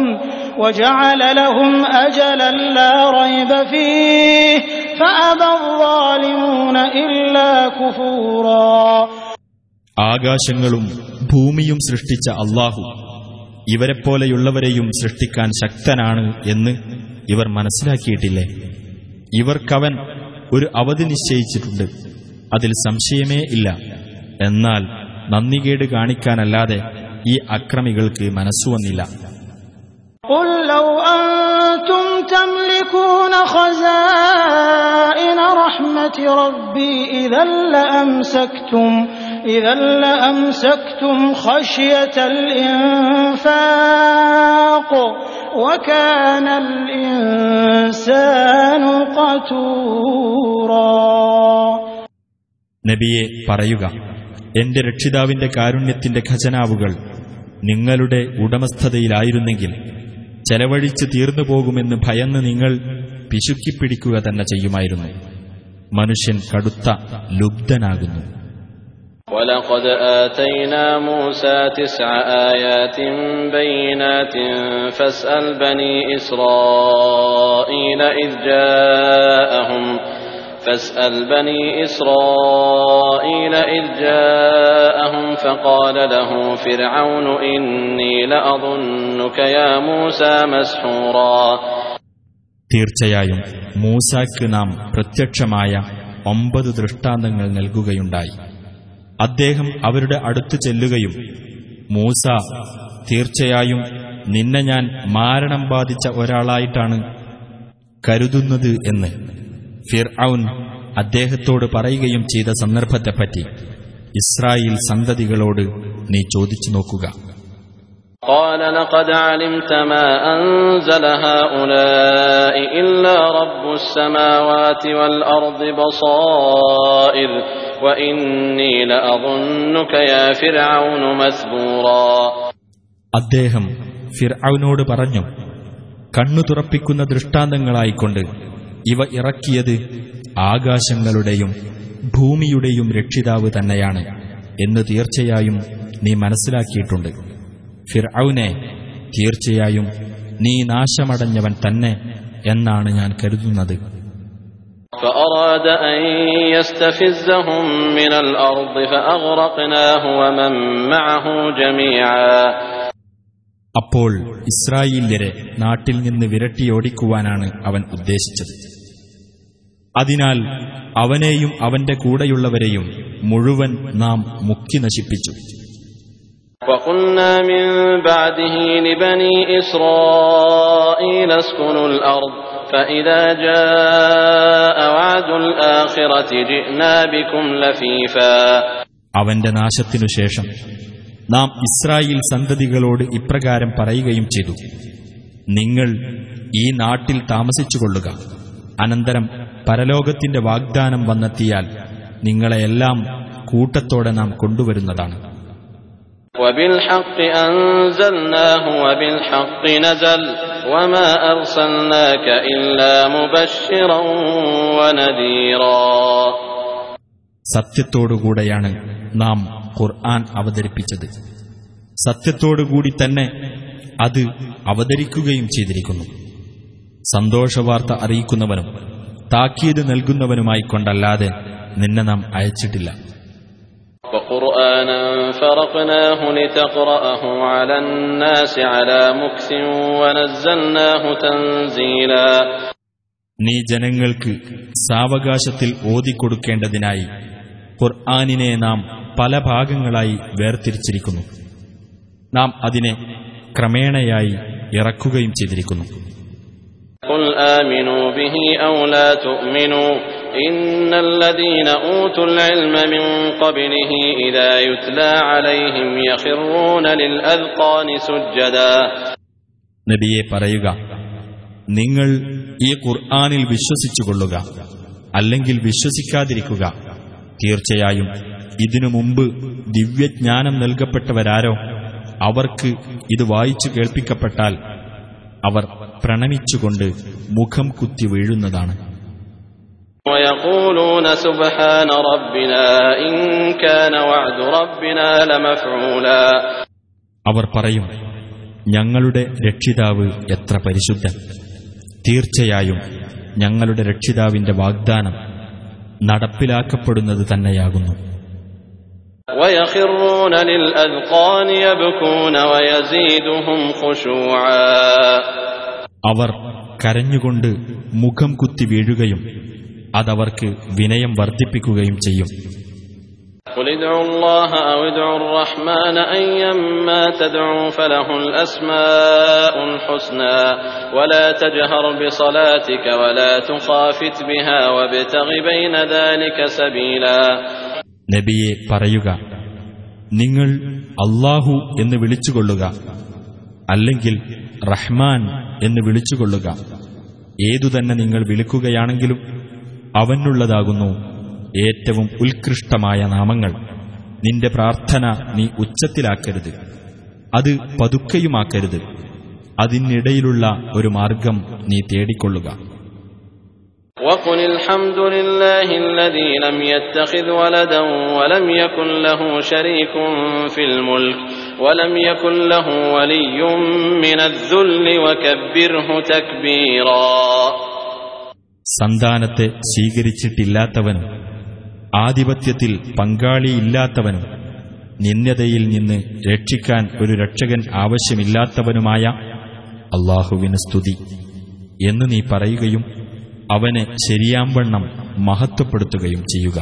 وجعل لهم أجلا لا ريب فيه فأبى الظالمون إلا كفورا ആകാശങ്ങളും ഭൂമിയും സൃഷ്ടിച്ച അള്ളാഹു ഇവരെപ്പോലെയുള്ളവരെയും സൃഷ്ടിക്കാൻ ശക്തനാണ് എന്ന് ഇവർ മനസ്സിലാക്കിയിട്ടില്ലേ? ഇവർക്കവൻ ഒരു അവധി നിശ്ചയിച്ചിട്ടുണ്ട്. അതിൽ സംശയമേ ഇല്ല. എന്നാൽ നന്ദികേട് കാണിക്കാനല്ലാതെ ഈ അക്രമികൾക്ക് മനസ്സുവന്നില്ല നബിയെ പറയുക എന്റെ രക്ഷിതാവിന്റെ കാരുണ്യത്തിന്റെ ഖജനാവുകൾ നിങ്ങളുടെ ഉടമസ്ഥതയിലായിരുന്നെങ്കിൽ ചെലവഴിച്ച് തീർന്നു പോകുമെന്ന് ഭയന്ന് നിങ്ങൾ പിശുക്കിപ്പിടിക്കുക തന്നെ ചെയ്യുമായിരുന്നു. മനുഷ്യൻ കടുത്ത ലുബ്ധനാകുന്നു. ولقد آتينا موسى تسع آيات بينات فاسأل بني إسرائيل إذ جاءهم فاسأل بني إسرائيل إذ جاءهم فقال له فرعون إني لأظنك يا موسى مسحورا തീർച്ചയായും മൂസാക്ക് നാം പ്രത്യക്ഷമായ ഒമ്പത് ദൃഷ്ടാന്തങ്ങൾ നൽകുകയുണ്ടായി അദ്ദേഹം അവരുടെ അടുത്ത് ചെല്ലുകയും മൂസ തീർച്ചയായും നിന്നെ ഞാൻ മാരണം ബാധിച്ച ഒരാളായിട്ടാണ് കരുതുന്നത് എന്ന് ഫിർ ഔൻ അദ്ദേഹത്തോട് പറയുകയും ചെയ്ത സന്ദർഭത്തെപ്പറ്റി ഇസ്രായേൽ സന്തതികളോട് നീ ചോദിച്ചു നോക്കുക. قال لقد علمت ما أنزل هؤلاء إلا رب السماوات والأرض بصائر وإني لأظنك يا فرعون مثبورا അദ്ദേഹം ഫിർഔനോട് പറഞ്ഞു കണ്ണു തുറപ്പിക്കുന്ന ദൃഷ്ടാന്തങ്ങളായിക്കൊണ്ട് ഇവ ഇറക്കിയത് ആകാശങ്ങളുടെയും ഭൂമിയുടെയും രക്ഷിതാവ് തന്നെയാണ് എന്ന് തീർച്ചയായും നീ മനസ്സിലാക്കിയിട്ടുണ്ട് ഫിർഔനെ തീർച്ചയായും നീ നാശമടഞ്ഞവൻ തന്നെ എന്നാണ് ഞാൻ കരുതുന്നത് فأراد أن يستفزهم من الأرض فأغرقناه ومن معه جميعا അപ്പോൾ ഇസ്രായേല്യരെ നാട്ടിൽ നിന്ന് വിരട്ടിയോടിക്കുവാനാണ് അവൻ ഉദ്ദേശിച്ചത് അതിനാൽ അവനെയും അവന്റെ കൂടെയുള്ളവരെയും മുഴുവൻ നാം മുക്കി നശിപ്പിച്ചു وقلنا من بعده لبني إسرائيل اسكنوا الأرض فإذا جاء وعد الآخرة جئنا بكم لفيفا അവന്റെ നാശത്തിനു ശേഷം നാം ഇസ്രായേൽ സന്തതികളോട് ഇപ്രകാരം പറയുകയും ചെയ്തു നിങ്ങൾ ഈ നാട്ടിൽ താമസിച്ചുകൊള്ളുക അനന്തരം പരലോകത്തിന്റെ വാഗ്ദാനം വന്നെത്തിയാൽ നിങ്ങളെയെല്ലാം കൂട്ടത്തോടെ നാം കൊണ്ടുവരുന്നതാണ് وبالحق أنزلناه وبالحق نزل وما أرسلناك إلا مبشرا ونذيرا സത്യത്തോടുകൂടെയാണ് നാം ഖുർആൻ അവതരിപ്പിച്ചത് സത്യത്തോടുകൂടി തന്നെ അത് അവതരിക്കുകയും ചെയ്തിരിക്കുന്നു സന്തോഷവാർത്ത അറിയിക്കുന്നവനും താക്കീത് നൽകുന്നവനുമായി കൊണ്ടല്ലാതെ നിന്നെ നാം അയച്ചിട്ടില്ല وقرآنا فرقناه لتقرأه على الناس على مكث ونزلناه تنزيلا നീ ജനങ്ങൾക്ക് സാവകാശത്തിൽ ഓതിക്കൊടുക്കേണ്ടതിനായി ഖുർആാനിനെ നാം പല ഭാഗങ്ങളായി വേർതിരിച്ചിരിക്കുന്നു നാം അതിനെ ക്രമേണയായി ഇറക്കുകയും ചെയ്തിരിക്കുന്നു قل آمنوا به أو لا تؤمنوا إن الذين أوتوا العلم من قبله إذا يتلى عليهم يخرون للأذقان سجدا നബിയെ പറയുക നിങ്ങൾ ഈ ഖുർആാനിൽ വിശ്വസിച്ചുകൊള്ളുക അല്ലെങ്കിൽ വിശ്വസിക്കാതിരിക്കുക തീർച്ചയായും ഇതിനു മുമ്പ് ദിവ്യജ്ഞാനം നൽകപ്പെട്ടവരാരോ അവർക്ക് ഇത് വായിച്ചു കേൾപ്പിക്കപ്പെട്ടാൽ അവർ പ്രണമിച്ചുകൊണ്ട് മുഖം കുത്തി വീഴുന്നതാണ് ويقولون سبحان ربنا إن كان وعد ربنا لمفعولا അവർ പറയും ഞങ്ങളുടെ രക്ഷിതാവ് എത്ര പരിശുദ്ധൻ തീർച്ചയായും ഞങ്ങളുടെ രക്ഷിതാവിന്റെ വാഗ്ദാനം നടപ്പിലാക്കപ്പെടുന്നത് തന്നെയാകുന്നു ويخرون للأذقان يبكون ويزيدهم خشوعا അവർ കരഞ്ഞുകൊണ്ട് മുഖം കുത്തി വീഴുകയും അതവർക്ക് വിനയം വർദ്ധിപ്പിക്കുകയും ചെയ്യും قل ادعوا الله أو ادعوا الرحمن أيما تدعوا فله الأسماء الحسنى ولا تجهر بصلاتك ولا تخافت بها وابتغ بين ذلك سبيلا നബിയെ പറയുക നിങ്ങൾ അള്ളാഹു എന്ന് വിളിച്ചുകൊള്ളുക അല്ലെങ്കിൽ റഹ്മാൻ എന്ന് വിളിച്ചുകൊള്ളുക ഏതുതന്നെ നിങ്ങൾ വിളിക്കുകയാണെങ്കിലും അവനുള്ളതാകുന്നു ഏറ്റവും ഉത്കൃഷ്ടമായ നാമങ്ങൾ നിന്റെ പ്രാർത്ഥന നീ ഉച്ചത്തിലാക്കരുത് അത് പതുക്കെയുമാക്കരുത് അതിനിടയിലുള്ള ഒരു മാർഗം നീ തേടിക്കൊള്ളുക وقل الحمد لله الذي لم يتخذ ولدا ولم يكن له شريك في الملك ولم يكن له ولي من الذل وكبره تكبيرا സന്താനത്തെ സ്വീകരിച്ചിട്ടില്ലാത്തവനും ആധിപത്യത്തിൽ പങ്കാളിയില്ലാത്തവനും നിന്ദതയിൽ നിന്ന് രക്ഷിക്കാൻ ഒരു രക്ഷകൻ ആവശ്യമില്ലാത്തവനുമായ അള്ളാഹുവിന് സ്തുതി എന്ന് നീ പറയുകയും അവനെ ശരിയാംവണ്ണം മഹത്വപ്പെടുത്തുകയും ചെയ്യുക.